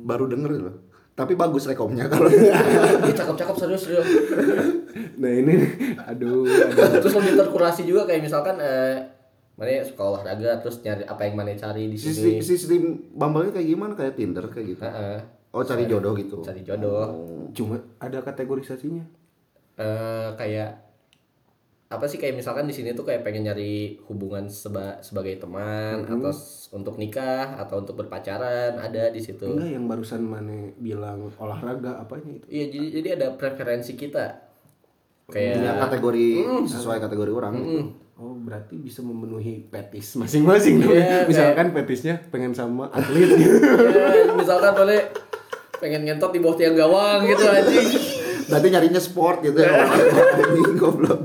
Baru denger loh. Tapi bagus rekomnya kalau
Ih, cakep-cakep serius serius
Nah, ini aduh, aduh.
terus lebih terkurasi juga kayak misalkan eh mana suka olahraga terus nyari apa yang mana cari di
sistem
sini
sistem Bumble-nya kayak gimana kayak Tinder kayak gitu.
Heeh.
Oh cari jodoh gitu.
cari jodoh
Cuma ada kategorisasinya.
Eh kayak apa sih kayak misalkan di sini tuh kayak pengen nyari hubungan seba- sebagai teman atau s- untuk nikah atau untuk berpacaran ada di situ
Enggak yang barusan mana bilang olahraga apanya itu.
iya jadi jadi ada preferensi kita kayak
kategori sesuai kategori orang.
Oh, berarti bisa memenuhi petis masing-masing dong.
Iya,
Misalkan petisnya pengen sama atlet gitu.
ya, misalkan boleh pengen ngentot di bawah tiang gawang gitu anjing
Berarti nyarinya sport gitu ya. Anjing goblok.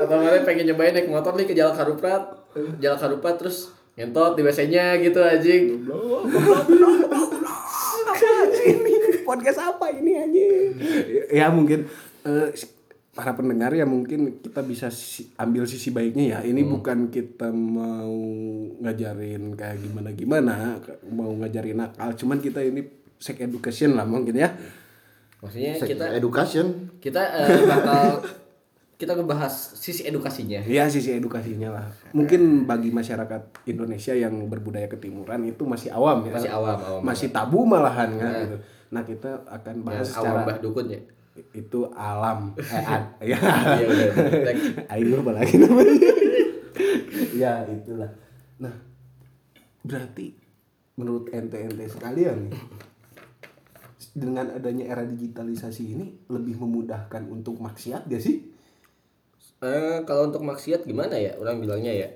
atau mana pengen nyobain naik motor nih ke Jalan Karuprat Jalan Karuprat terus ngentot di WC-nya gitu anjing
ini podcast apa ini anjing? Ya mungkin si- para pendengar ya mungkin kita bisa si- ambil sisi baiknya ya. Ini bukan kita mau ngajarin kayak gimana gimana, mau ngajarin nakal. Cuman kita ini sex education lah mungkin ya.
maksudnya
Sex
kita
education.
kita eh, bakal kita ngebahas sisi edukasinya
Ya sisi edukasinya lah. Mungkin bagi masyarakat Indonesia yang berbudaya ketimuran itu masih awam ya.
Masih awam, awam
Masih tabu malahan kan gitu. Nah, kita akan bahas
Yang awam
secara
bah dukun ya
itu alam eh ad, ya
iya
lagi namanya ya itulah nah berarti menurut ente ente sekalian nih dengan adanya era digitalisasi ini lebih memudahkan untuk maksiat gak sih?
Eh, kalau untuk maksiat gimana ya? Orang bilangnya ya.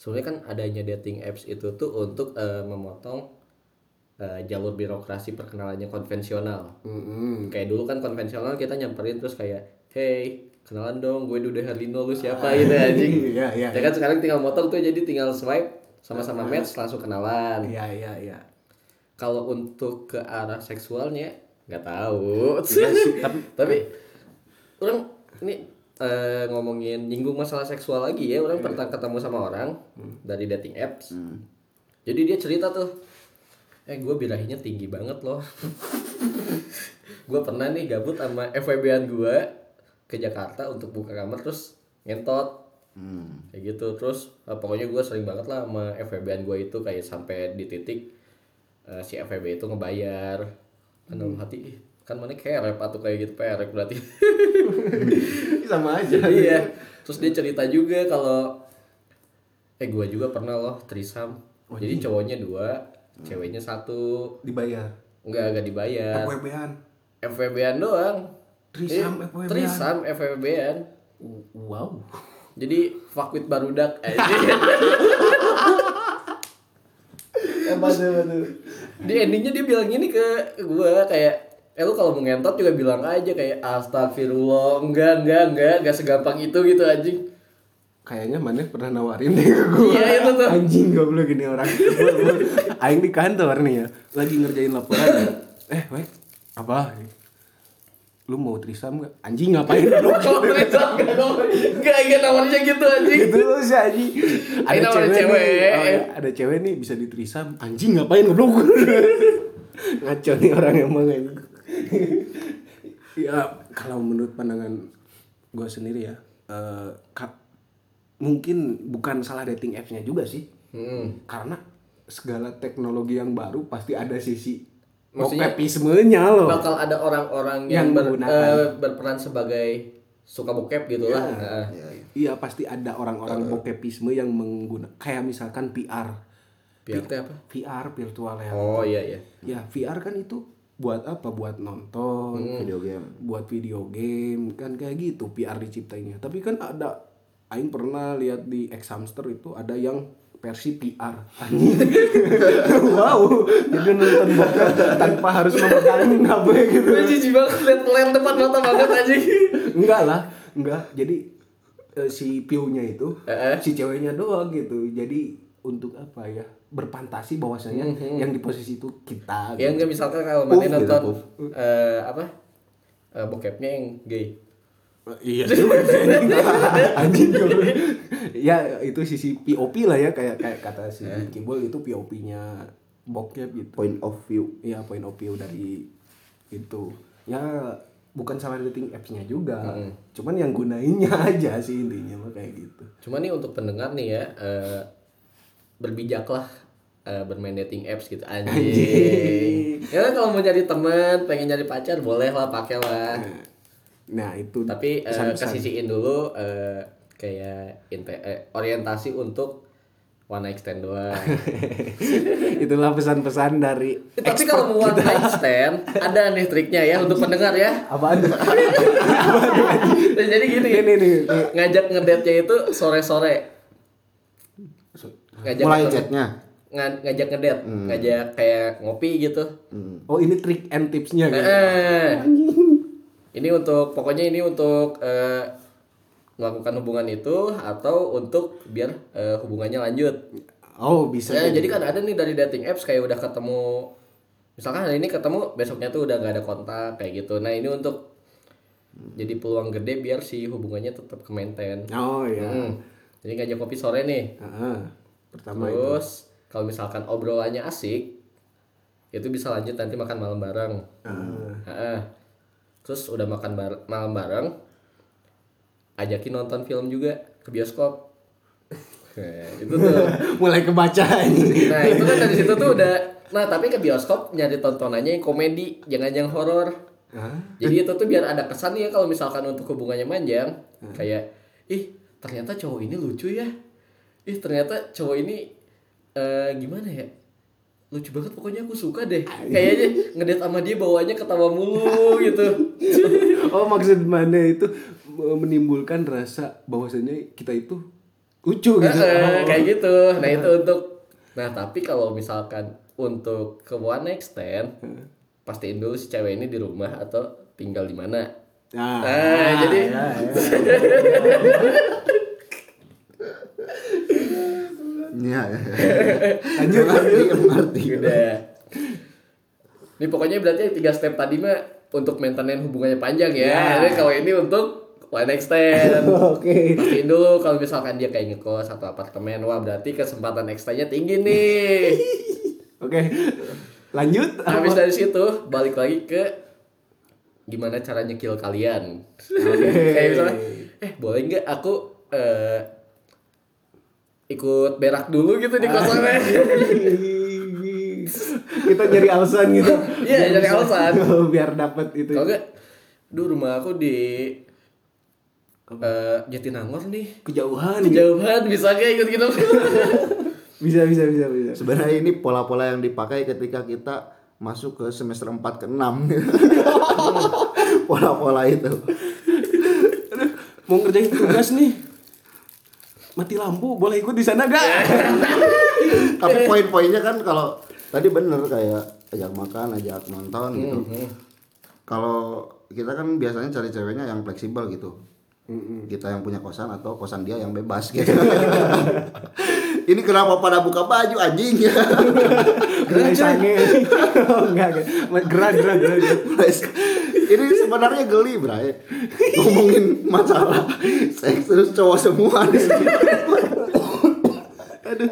Sebenarnya kan adanya dating apps itu tuh untuk eh, memotong eh, jalur birokrasi perkenalannya konvensional. Kayak dulu kan konvensional kita nyamperin terus kayak hey kenalan dong gue Dude Herlino lu siapa? Gitu anjing.
Iya, iya,
ya kan sekarang tinggal motong tuh jadi tinggal swipe sama-sama match langsung kenalan.
iya iya iya
kalau untuk ke arah seksualnya nggak tahu.
Iya tapi-
tapi orang ini eh, ngomongin nyinggung masalah seksual lagi ya. Orang pernah ketemu sama orang dari dating apps. Jadi dia cerita tuh eh gue birahinya tinggi banget loh. Gue pernah nih gabut sama FWB-an gue ke Jakarta untuk buka kamar terus ngentot.
Hmm.
kayak gitu. Terus eh, pokoknya gue sering banget lah sama FWB-an gue itu kayak sampai di titik eh, si FWB itu ngebayar. Kan dalam hati. "Ih, kan mana kerep atau kayak gitu perek berarti.
Sama aja.
Iya. Terus dia cerita juga kalau eh gue juga pernah loh trisam jadi cowoknya dua ceweknya satu.
Dibayar?
Enggak enggak dibayar.
FWB-an
FWB-an doang.
Trisam
Eh,
FWB-an.
Trisam FWB-an
wow.
Jadi fuck with barudak eh, di endingnya dia bilang gini ke gue kayak eh lu kalau mau ngentot juga bilang aja kayak astagfirullah enggak enggak enggak enggak segampang itu gitu anjing.
Kayaknya mana pernah nawarin deh ke gua.
Iya, itu tuh.
anjing goblok gini orang. Gua- aing di kantor nih ya lagi ngerjain laporan. Eh weh apa lu mau trisam gak anjing ngapain? Lu
kalau trisam enggak dong enggak enggak nawarnya gitu anjing.
Gitu sih anjing ada cewek,
cewek.
Nih, oh, ya, ada cewek nih bisa ditrisam. Anjing ngapain goblok? Ngaco nih orang emang anjing ya kalau menurut pandangan gue sendiri ya eh, ka- mungkin bukan salah dating apps-nya juga sih.
Hmm.
karena segala teknologi yang baru pasti ada sisi
Maksudnya-
bokepismenya loh
bakal ada orang-orang yang,
Yang
ber- eh, berperan sebagai suka bokep gitu lah. Nah,
Iya, iya.
iya pasti ada orang-orang bokepisme yang menggunakan kayak misalkan PR
biar teh apa?
VR virtual reality
Oh iya iya.
ya VR kan itu buat apa buat nonton
Video game.
buat video game kan kayak gitu PR diciptainnya tapi kan ada Aing pernah lihat di X Hamster itu ada yang versi PR wow jadi nonton bokep tanpa harus memegang HP gitu
Gue jijik banget liat layar depan mata banget aja.
enggak lah enggak jadi eh, si view-nya itu
eh.
si ceweknya doang gitu jadi untuk apa ya berfantasi bahwasanya yang di posisi itu kita
Ya enggak misalkan kalau mana
gitu,
nonton
puff.
eh, apa? Eh, bokepnya yang gay.
Iya juga. Anjing Ya itu sisi POP lah ya kayak kayak kata si Kimball itu POP-nya bokep gitu.
Point of view.
Iya point of view dari itu. Ya bukan salah dating apps-nya juga. Cuman yang gunainnya aja sih intinya mah kayak gitu.
Cuma nih untuk pendengar nih ya eh, berbijaklah eh, bermain dating apps gitu anjing.
Anjing.
Ya kan kalau mau nyari teman, pengen nyari pacar boleh lah pakai lah.
Nah, itu
Tapi eh,
pesan-pesan.
kesisiin dulu eh, kayak eh, orientasi untuk one night stand doang.
itulah pesan-pesan dari
Eh, Tapi kalau mau one night stand, ada nih triknya ya untuk pendengar ya.
apaan?
Dan jadi gini,
nih, nih.
ngajak ngedate-nya itu sore-sore. Ngajak
Mulai chatnya.
nga- ngajak ngedate, ngajak kayak ngopi gitu.
Oh, ini trik and tipsnya gitu.
Eh, ini untuk pokoknya ini untuk eh, melakukan hubungan itu atau untuk biar eh, hubungannya lanjut.
Oh, bisa.
Ya, jadi kan ada nih dari dating apps kayak udah ketemu misalkan hari ini ketemu besoknya tuh udah nggak ada kontak kayak gitu. Nah, ini untuk jadi peluang gede biar si hubungannya tetap ke maintain.
Oh, ya.
Hmm. Jadi ngajak kopi sore nih.
Heeh. Pertama itu.
Terus kalau misalkan obrolannya asik, itu bisa lanjut nanti makan malam bareng.
Ah.
Terus udah makan bar- malam bareng, ajakin nonton film juga ke bioskop. Nah, itu tuh.
mulai kebaca ini.
Nah itu kan dari situ tuh udah. Nah tapi ke bioskop nyari tontonannya yang komedi, jangan yang horor. Jadi itu tuh biar ada kesan ya kalau misalkan untuk hubungannya panjang, kayak ih ternyata cowok ini lucu ya, ih ternyata cowok ini eh gimana ya, lucu banget pokoknya aku suka deh. Kayaknya ngedate sama dia bawanya ketawa mulu gitu.
Oh maksud mana itu menimbulkan rasa bahwasanya kita itu lucu gitu. Oh.
kayak gitu. Nah itu untuk, nah tapi kalau misalkan untuk ke one stand, pastiin dulu si cewek ini di rumah atau tinggal di mana.
Nah,
Nah, jadi-
ya, ya.
Iya. iya.
lanjut lanjut.
Mengerti.
Udah. Ini pokoknya berarti tiga step tadi mah untuk maintenance hubungannya panjang ya.
Ya.
Jadi kalau ini untuk one stand.
Oke.
Pastiin dulu kalau misalkan dia kayak ngekos atau apartemen, wah berarti kesempatan extra-nya tinggi nih.
Oke. Lanjut.
Habis dari situ balik lagi ke gimana cara nyekil kalian.
Oke.
Kayak misalnya, eh boleh nggak aku eh, ikut berak dulu gitu di kosannya.
kita nyari alasan gitu.
Iya, nyari
bisa-
alasan.
biar dapat itu.
Kalau enggak, duh rumah aku di eh Jatinangor nih.
Kejauhan.
Kejauhan bisa kayak ikut gitu.
Bisa bisa bisa bisa.
Sebenarnya ini pola-pola yang dipakai ketika kita masuk ke semester 4 ke 6. Pola-pola itu.
Mau ngerjain tugas nih. Mati lampu, boleh ikut di sana gak?
Tapi poin-poinnya kan kalau tadi bener kayak ajak makan, ajak nonton gitu. Kalau kita kan biasanya cari ceweknya yang fleksibel gitu. Kita yang punya kosan atau kosan dia yang bebas gitu. Ini kenapa pada buka baju anjing ya?
Gerai sange. Oh, enggak, gerak, gerak.
Ini sebenarnya geli, Bray. Ngomongin masalah seks terus cowok semua di sini. Aduh.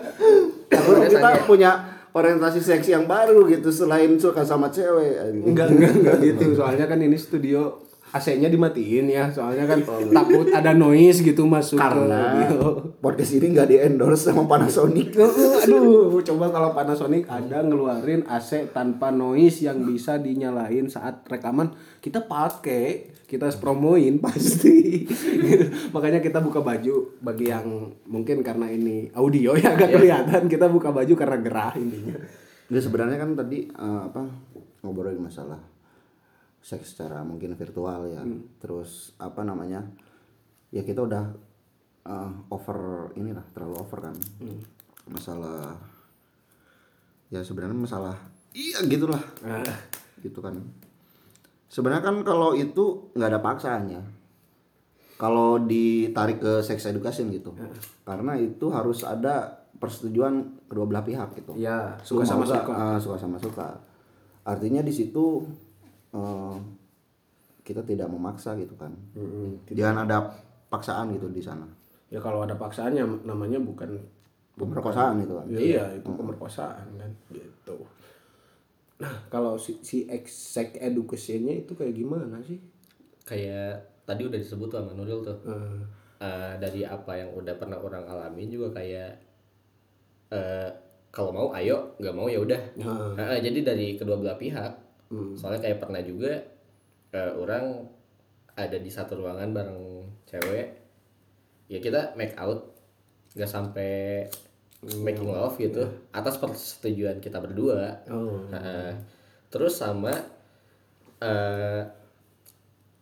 Kalau kita punya orientasi seks yang baru gitu selain suka sama cewek.
Enggak, enggak, enggak gitu. Soalnya kan ini studio AC-nya dimatiin ya. Soalnya kan takut ada noise gitu masuk
Karena
ke
podcast ini nggak di endorse sama Panasonic.
Aduh, coba kalau Panasonic ada ngeluarin AC tanpa noise yang bisa dinyalain saat rekaman, kita pakai, kita promoin pasti. Makanya kita buka baju bagi yang mungkin karena ini audio ya agak kelihatan, kita buka baju karena gerah intinya.
Ya sebenarnya kan tadi eh, apa ngobrolin masalah seks secara mungkin virtual ya. Terus apa namanya? Ya kita udah eh, over inilah terlalu over kan. Masalah ya sebenarnya masalah iya gitulah.
Ah.
Gitu kan. Sebenarnya kan kalau itu nggak ada paksaannya. Kalau ditarik ke sex education gitu. Karena itu harus ada persetujuan kedua belah pihak gitu.
Ya, suka sama suka.
Ah, suka sama suka. Artinya di situ eh, kita tidak memaksa gitu kan. Jangan ada paksaan gitu di sana.
Ya kalau ada paksaannya namanya bukan
Pemerkosaan gitu kan.
Ya, iya, itu pemerkosaan kan gitu. Nah, kalau si si ex- sex education-nya itu kayak gimana sih?
kayak tadi udah disebut tuh sama Nuril tuh
Eh,
Eh, dari apa yang udah pernah orang alami juga kayak eh kalau mau ayo nggak mau ya udah
Nah.
Nah, jadi dari kedua belah pihak soalnya kayak pernah juga eh, orang ada di satu ruangan bareng cewek. Ya kita make out nggak sampai making love gitu atas persetujuan kita berdua.
Oh.
Nah, terus sama eh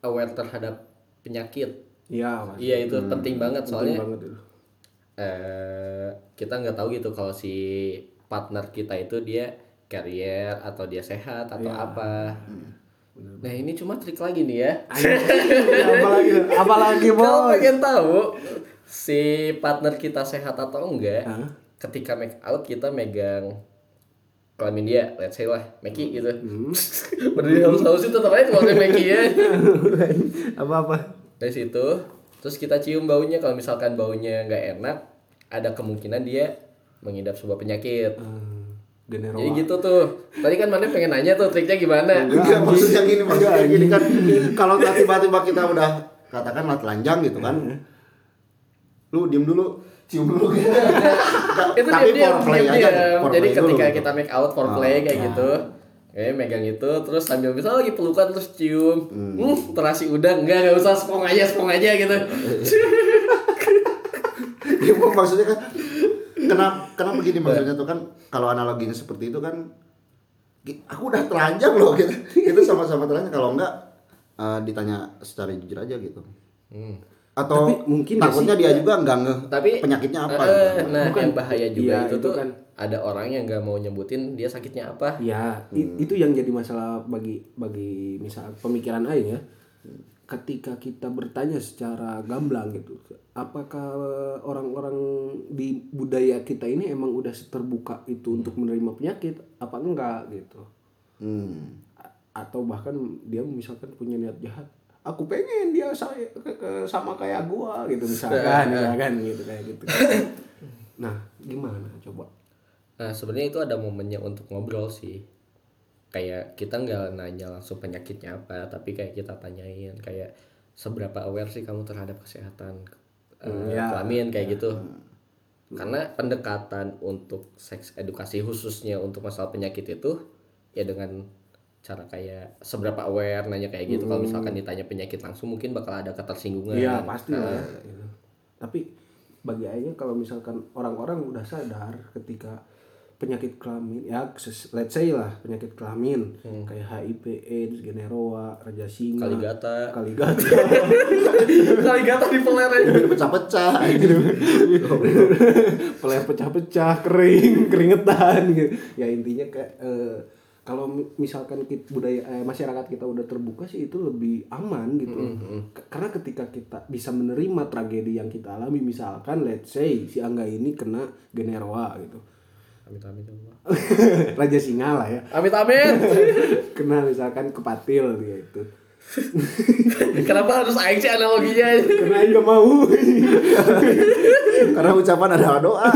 aware terhadap penyakit.
Iya, Mas.
iya itu penting banget
Penting
soalnya
banget itu.
eh kita nggak tahu gitu kalau si partner kita itu dia carrier atau dia sehat atau apa. Nah ini cuma trik lagi nih ya.
apalagi apalagi
Kalau
boy.
pengen tahu si partner kita sehat atau enggak,
Hah?
ketika make out kita megang kelamin dia, let's say lah, Meki gitu. Berdiri halus-halus itu tetap aja keluarga Meki ya.
Apa-apa?
Dari situ, terus kita cium baunya. Kalau misalkan baunya nggak enak, ada kemungkinan dia mengidap sebuah penyakit.
Hmm, General.
Jadi gitu tuh. Tadi kan mana pengen nanya tuh triknya gimana?
Enggak, maksudnya gini, maksudnya gini kan kalau tiba-tiba kita udah katakanlah telanjang gitu kan. Lu diem dulu, cium dulu gitu.
itu
Tapi
dia
foreplay aja, foreplay
Jadi
dulu
ketika
gitu.
kita make out for play kayak gitu. Kayak megang itu terus sambil misal lagi pelukan terus cium. Hmm, terasi udang enggak enggak usah spong aja spong aja gitu.
Ya, maksudnya kan kenapa kenapa begini maksudnya tuh kan kalau analoginya seperti itu kan aku udah telanjang loh gitu. Itu sama-sama telanjang kalau enggak eh, ditanya secara jujur aja gitu.
Hmm.
Atau
Tapi mungkin
takutnya
sih?
dia juga enggak nge
Tapi
penyakitnya apa
eh,
gitu.
Nah,
Bukan.
yang bahaya juga
Iya,
itu,
itu
tuh
kan.
ada orang yang nggak mau nyebutin dia sakitnya apa.
Ya, i- itu yang jadi masalah bagi bagi misal pemikiran Aing ya. Ketika kita bertanya secara gamblang gitu, apakah orang-orang di budaya kita ini emang udah terbuka itu untuk menerima penyakit apa enggak gitu.
Hmm.
A- Atau bahkan dia misalkan punya niat jahat, aku pengen dia saya ke- ke- sama kayak gua gitu misalkan, misalkan gitu kayak gitu. Nah, gimana coba?
Nah sebenarnya itu ada momennya untuk ngobrol sih. Kayak kita nggak nanya langsung penyakitnya apa, tapi kayak kita tanyain kayak seberapa aware sih kamu terhadap kesehatan eh,
ya.
kelamin kayak gitu. Karena pendekatan untuk seks edukasi khususnya untuk masalah penyakit itu ya dengan cara kayak seberapa aware nanya kayak gitu. Kalau misalkan ditanya penyakit langsung mungkin bakal ada ketersinggungan.
Iya pasti.
Nah,
ya, gitu. Tapi bagi Aingnya kalau misalkan orang-orang udah sadar ketika penyakit kelamin ya let's say lah penyakit kelamin kayak HIV, AIDS, Generoa, Raja Singa,
Kaligata.
Kaligata,
Kaligata di pelereng.
Pecah-pecah
peler pecah-pecah, kering, keringetan gitu. Ya intinya kayak eh, kalau mi- misalkan kita, budaya eh, masyarakat kita udah terbuka sih itu lebih aman gitu. K- Karena ketika kita bisa menerima tragedi yang kita alami misalkan let's say si Angga ini kena Generoa gitu.
Amit amit ya Allah.
Raja Singa lah ya.
Amit amit.
Kena misalkan kepatil gitu.
Kenapa harus aing sih analoginya?
karena aing gak mau
Karena ucapan adalah doa.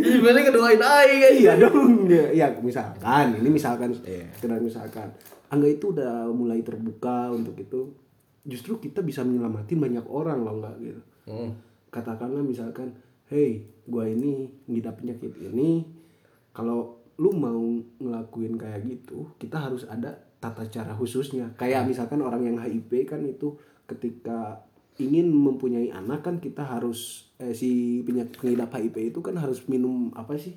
Gimana keduain aing aja?
iya dong ya, ya misalkan ini misalkan sekedar misalkan angga itu udah mulai terbuka untuk itu justru kita bisa menyelamatin banyak orang loh nggak gitu
Hmm.
katakanlah misalkan hey gua ini ngidap penyakit ini kalau lu mau ngelakuin kayak gitu kita harus ada tata cara khususnya kayak misalkan orang yang HIV kan itu ketika ingin mempunyai anak kan kita harus eh, si penyakit pengidap HIV itu kan harus minum apa sih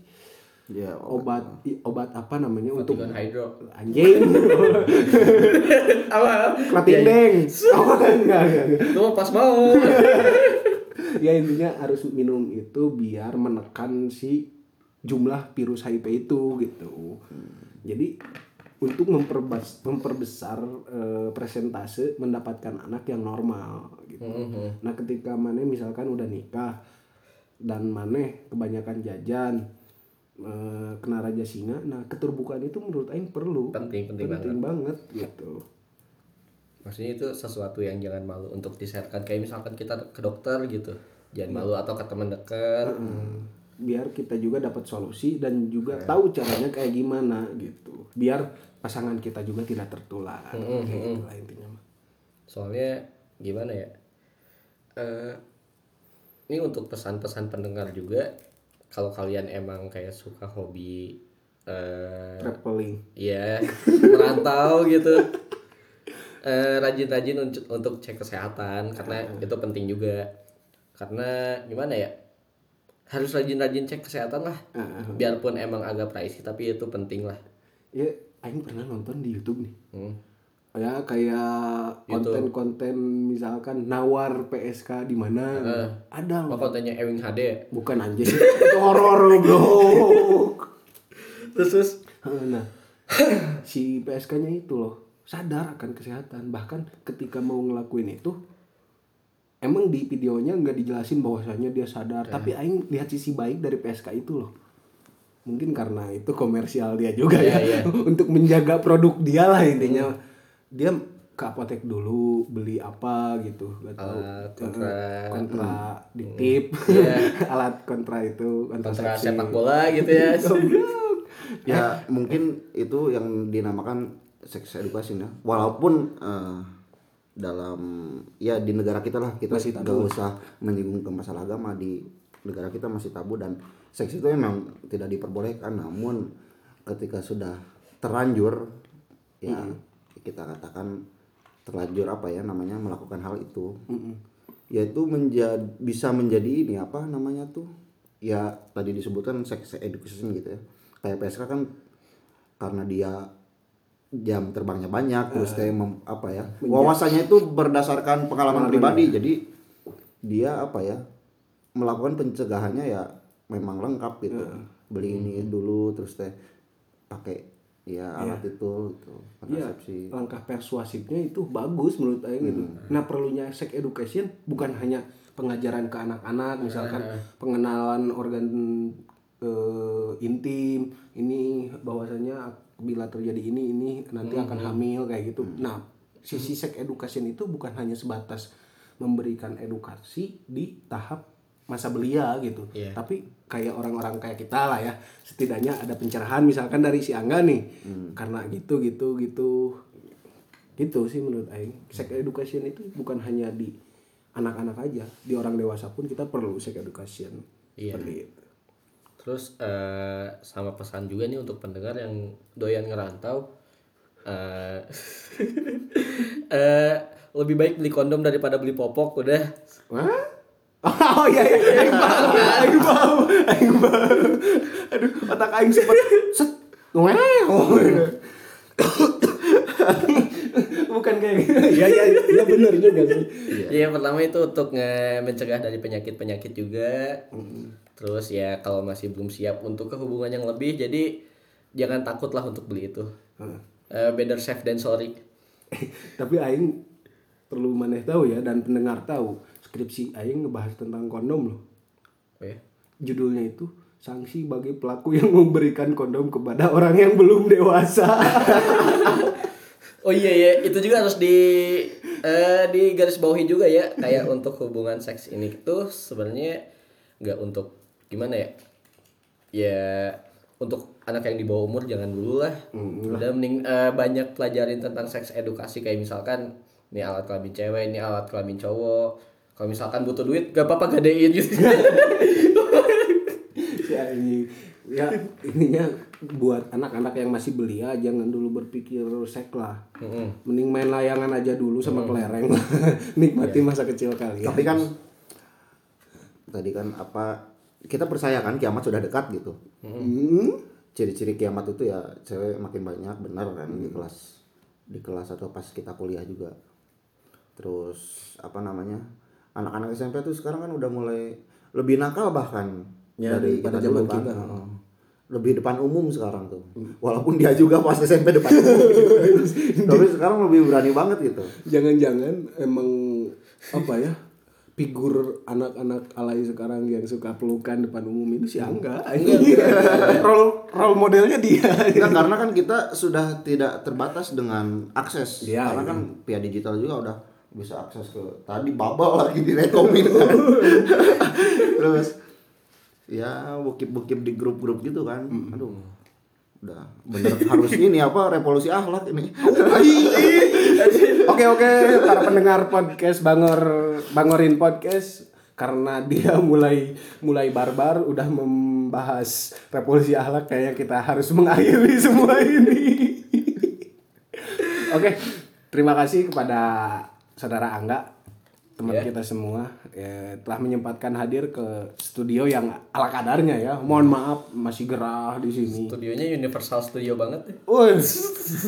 Ya,
obat obat apa namanya untuk
hydro.
anjing
Apa?
klatin deng oh, enggak, enggak, enggak.
Itu pas mau.
ya intinya harus minum itu biar menekan si jumlah virus HIV itu gitu jadi untuk memperbesar eh, presentase mendapatkan anak yang normal gitu
Mhm.
nah ketika mana misalkan udah nikah dan mana kebanyakan jajan eh, kena raja singa nah keterbukaan itu menurut Aing perlu
Penting, penting banget.
penting banget gitu
Maksudnya itu sesuatu yang jangan malu untuk disehatkan. Kayak misalkan kita ke dokter gitu. Jangan malu atau ke teman dekat.
Hmm, biar kita juga dapat solusi dan juga tahu caranya kayak gimana gitu biar pasangan kita juga tidak tertular kayak gitu lah intinya mah.
Soalnya gimana ya? Eh ini untuk pesan-pesan pendengar juga. Kalau kalian emang kayak suka hobi eh
traveling
Iya, merantau gitu. Eh, rajin-rajin untuk, untuk cek kesehatan karena itu penting juga. Karena gimana ya? Harus rajin-rajin cek kesehatan lah. Biarpun emang agak pricey tapi itu penting lah.
ya Aing pernah nonton di YouTube nih.
Hmm.
ya kayak konten-konten misalkan nawar PSK di mana. Ada
Oh,
loh
kontennya Ewing HD ya?
bukan anjing. Itu horor goblok.
Terus, terus?
Nah. Si PSK-nya itu loh. Sadar akan kesehatan. Bahkan ketika mau ngelakuin itu emang di videonya nggak dijelasin bahwasanya dia sadar tapi Aing lihat sisi baik dari PSK itu loh. Mungkin karena itu komersial dia juga ya untuk menjaga produk dia lah intinya. Dia ke apotek dulu beli apa gitu gak tahu.
Alat kontra.
Kontra diktif alat kontra itu
kontra sepak bola gitu ya.
ya mungkin itu yang dinamakan seks edukasi ya. Walaupun eh, dalam ya di negara kita lah. Kita nggak usah menyinggung ke masalah agama. Di negara kita masih tabu dan seks itu memang tidak diperbolehkan. Namun ketika sudah terlanjur ya kita katakan terlanjur apa ya namanya melakukan hal itu. Yaitu menjadi bisa menjadi ini apa namanya tuh ya tadi disebutkan sex education gitu ya. Kayak PSK kan karena dia jam terbangnya banyak terus kayak mem- apa ya wawasannya itu berdasarkan pengalaman pribadi. jadi dia apa ya melakukan pencegahannya ya memang lengkap gitu. Beli ini dulu terus teh pakai ya alat itu gitu
Iya,
kontrasepsi
langkah persuasifnya itu bagus menurut Aing gitu. Nah, perlunya sex education bukan hanya pengajaran ke anak-anak, misalkan pengenalan organ eh, intim, ini bahwasanya bila terjadi ini ini nanti akan hamil kayak gitu. Nah, sisi sex education itu bukan hanya sebatas memberikan edukasi di tahap masa belia gitu.
Iya.
Tapi kayak orang-orang kayak kita lah ya, setidaknya ada pencerahan misalkan dari si Angga nih. Karena gitu gitu gitu. Gitu sih menurut aing. Sex education itu bukan hanya di anak-anak aja, di orang dewasa pun kita perlu sex education.
Iya.
Seperti itu.
Terus eh, sama pesan juga nih untuk pendengar yang doyan ngerantau eh eh, lebih baik beli kondom daripada beli popok udah
Hah? Oh iya iya, aing paham, aing paham, aing paham. Aduh, otak aing sempet set. Wow. Bukan kayak gitu. Iya iya iya benar juga sih.
Ya, yang pertama itu untuk nge- mencegah dari penyakit-penyakit juga. Terus ya kalau masih belum siap untuk ke hubungan yang lebih, jadi jangan takutlah untuk beli itu. Eh, better safe than sorry.
Tapi aing perlu maneh tahu ya dan pendengar tahu skripsi aing ngebahas tentang kondom loh.
Oh ya.
Judulnya itu sanksi bagi pelaku yang memberikan kondom kepada orang yang belum dewasa.
Oh iya ya, itu juga harus di eh di garis bawahi juga ya kayak untuk hubungan seks ini tuh sebenarnya nggak untuk gimana ya? Ya untuk anak yang di bawah umur jangan dulu lah. Udah mending eh, banyak pelajarin tentang seks edukasi. Kayak misalkan ini alat kelamin cewek ini alat kelamin cowok. Kalau misalkan butuh duit gak apa-apa gadein. Gitu
ya ini ya ininya buat anak-anak yang masih belia jangan dulu berpikir sek lah. Mending main layangan aja dulu sama kelereng. Nikmati masa kecil kalian.
Tapi kan tadi kan apa kita percaya kan kiamat sudah dekat gitu.
Hmm.
Ciri-ciri kiamat itu ya cewek makin banyak benar kan di kelas di kelas atau pas kita kuliah juga. Terus apa namanya? Anak-anak SMP tuh sekarang kan udah mulai lebih nakal bahkan
Ya,
dari
pada
kita
zaman
dulu kan.
kita.
Heeh. Lebih depan umum sekarang tuh. Walaupun dia juga pas SMP depan umum. Tapi sekarang lebih berani banget gitu.
jangan-jangan emang apa ya figur anak-anak alay sekarang yang suka pelukan depan umum ini si Angga role role modelnya dia
Enggak, karena kan kita sudah tidak terbatas dengan akses.
Iya,
karena
iya.
kan via digital juga udah bisa akses ke tadi bubble lagi direkomin kan. Terus ya bukip-bukip di grup-grup gitu kan. Aduh. Udah bener harus ini apa revolusi akhlak ini.
Oke oke para pendengar podcast Bangor Bangorin podcast karena dia mulai mulai barbar udah membahas revolusi akhlak kayaknya kita harus mengakhiri semua ini. Oke, terima kasih kepada saudara Angga teman
Ya.
kita semua ya, telah menyempatkan hadir ke studio yang ala kadarnya ya. Mohon maaf masih gerah di sini.
studionya Universal Studio banget deh
Woi,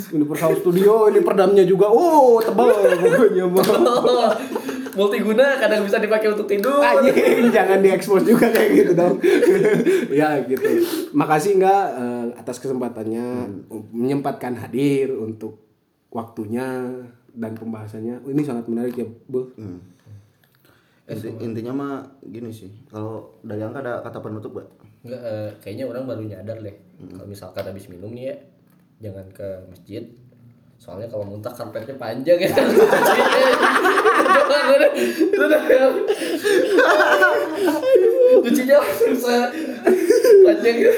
Universal Studio ini perdamnya juga. Oh, tebal pokoknya
multiguna kadang bisa dipakai untuk tidur
Anjing, jangan diekspos juga kayak gitu dong. ya gitu. Makasih enggak eh, atas kesempatannya menyempatkan hadir untuk waktunya dan pembahasannya. Ini sangat menarik ya, Bu.
Inti- intinya mah gini sih. Kalau dari angka ada kata penutup gak?
Enggak, eh, kayaknya orang baru nyadar deh. Kalau misalkan habis minum nih ya, jangan ke masjid. Soalnya kalau muntah karpetnya panjang ya. Itu udah Cucinya panjang gitu.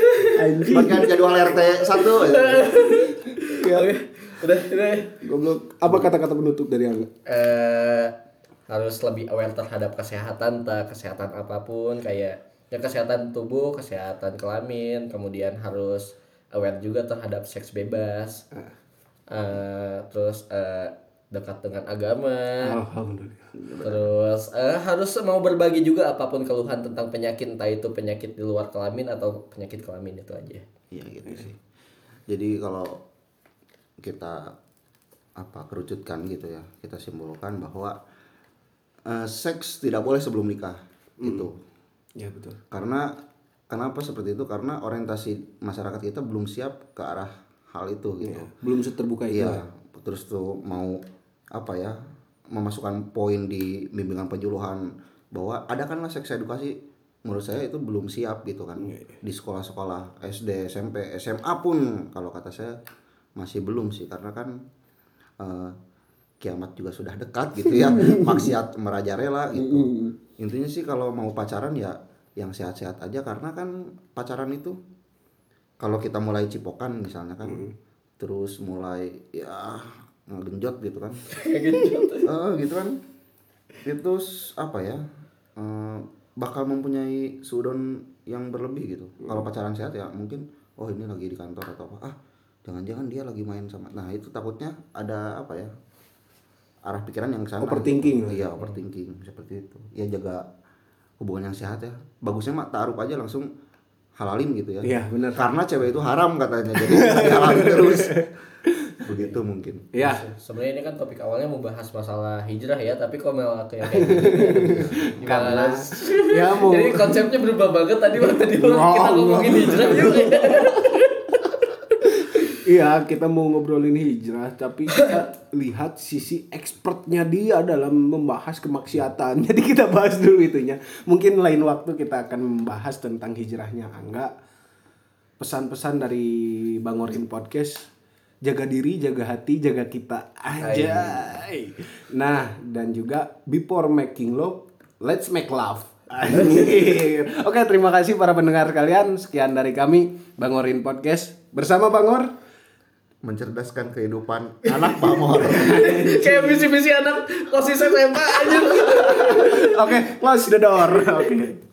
Bahkan jadwal RT satu.
Ya,
Oke, udah, udah.
goblok. Apa kata-kata penutup dari Angga?
eh harus lebih aware terhadap kesehatan, tak kesehatan apa pun kayak ya kesehatan tubuh, kesehatan kelamin, kemudian harus aware juga terhadap seks bebas, Eh, terus eh, dekat dengan agama,
Alhamdulillah.
terus eh, harus mau berbagi juga apa pun keluhan tentang penyakit entah itu penyakit di luar kelamin atau penyakit kelamin itu aja.
Iya gitu sih. Jadi kalau kita apa kerucutkan gitu ya, kita simpulkan bahwa eh, seks tidak boleh sebelum nikah gitu.
Ya betul.
Karena kenapa seperti itu? Karena orientasi masyarakat kita belum siap ke arah hal itu gitu.
Belum terbuka itu.
Iya, terus tuh mau apa ya? memasukkan poin di bimbingan penjuluhan bahwa adakanlah seks edukasi menurut saya itu belum siap gitu kan di sekolah-sekolah SD SMP SMA pun kalau kata saya masih belum sih karena kan eh, kiamat juga sudah dekat gitu ya. Maksiat merajalela gitu. Intinya sih kalau mau pacaran ya yang sehat-sehat aja karena kan pacaran itu kalau kita mulai cipokan misalnya kan terus mulai ya ngegenjot gitu kan. Eh, gitu kan. Itu apa ya eh, bakal mempunyai sudon yang berlebih gitu. Kalau pacaran sehat ya mungkin oh ini lagi di kantor atau apa. Ah jangan-jangan dia lagi main sama nah itu takutnya ada apa ya arah pikiran yang sana
Overthinking lah.
iya overthinking seperti itu. Ya jaga hubungan yang sehat ya. Bagusnya mah taruh aja langsung halalin gitu ya.
Iya, benar.
karena cewek itu haram katanya. Jadi halalin terus. Begitu mungkin.
Ya,
Sebenarnya ini kan topik awalnya membahas masalah hijrah ya, tapi kok malah kayak kayak gini.
Karena- ya mau
Jadi konsepnya berubah banget tadi waktu di kita ngomongin hijrah juga.
Iya, kita mau ngobrolin hijrah, tapi kita lihat sisi expertnya dia dalam membahas kemaksiatan. Jadi kita bahas dulu itunya. Mungkin lain waktu kita akan membahas tentang hijrahnya Angga. Pesan-pesan dari Bang Orin Podcast jaga diri, jaga hati, jaga kita aja. Nah, dan juga before making love, let's make love. Oke, terima kasih para pendengar sekalian. Sekian dari kami, Bang Orin Podcast. Bersama Bang Or.
Mencerdaskan kehidupan anak pamor
Kayak misi-misi anak kosis SMA aja.
Oke, close the door. Oke.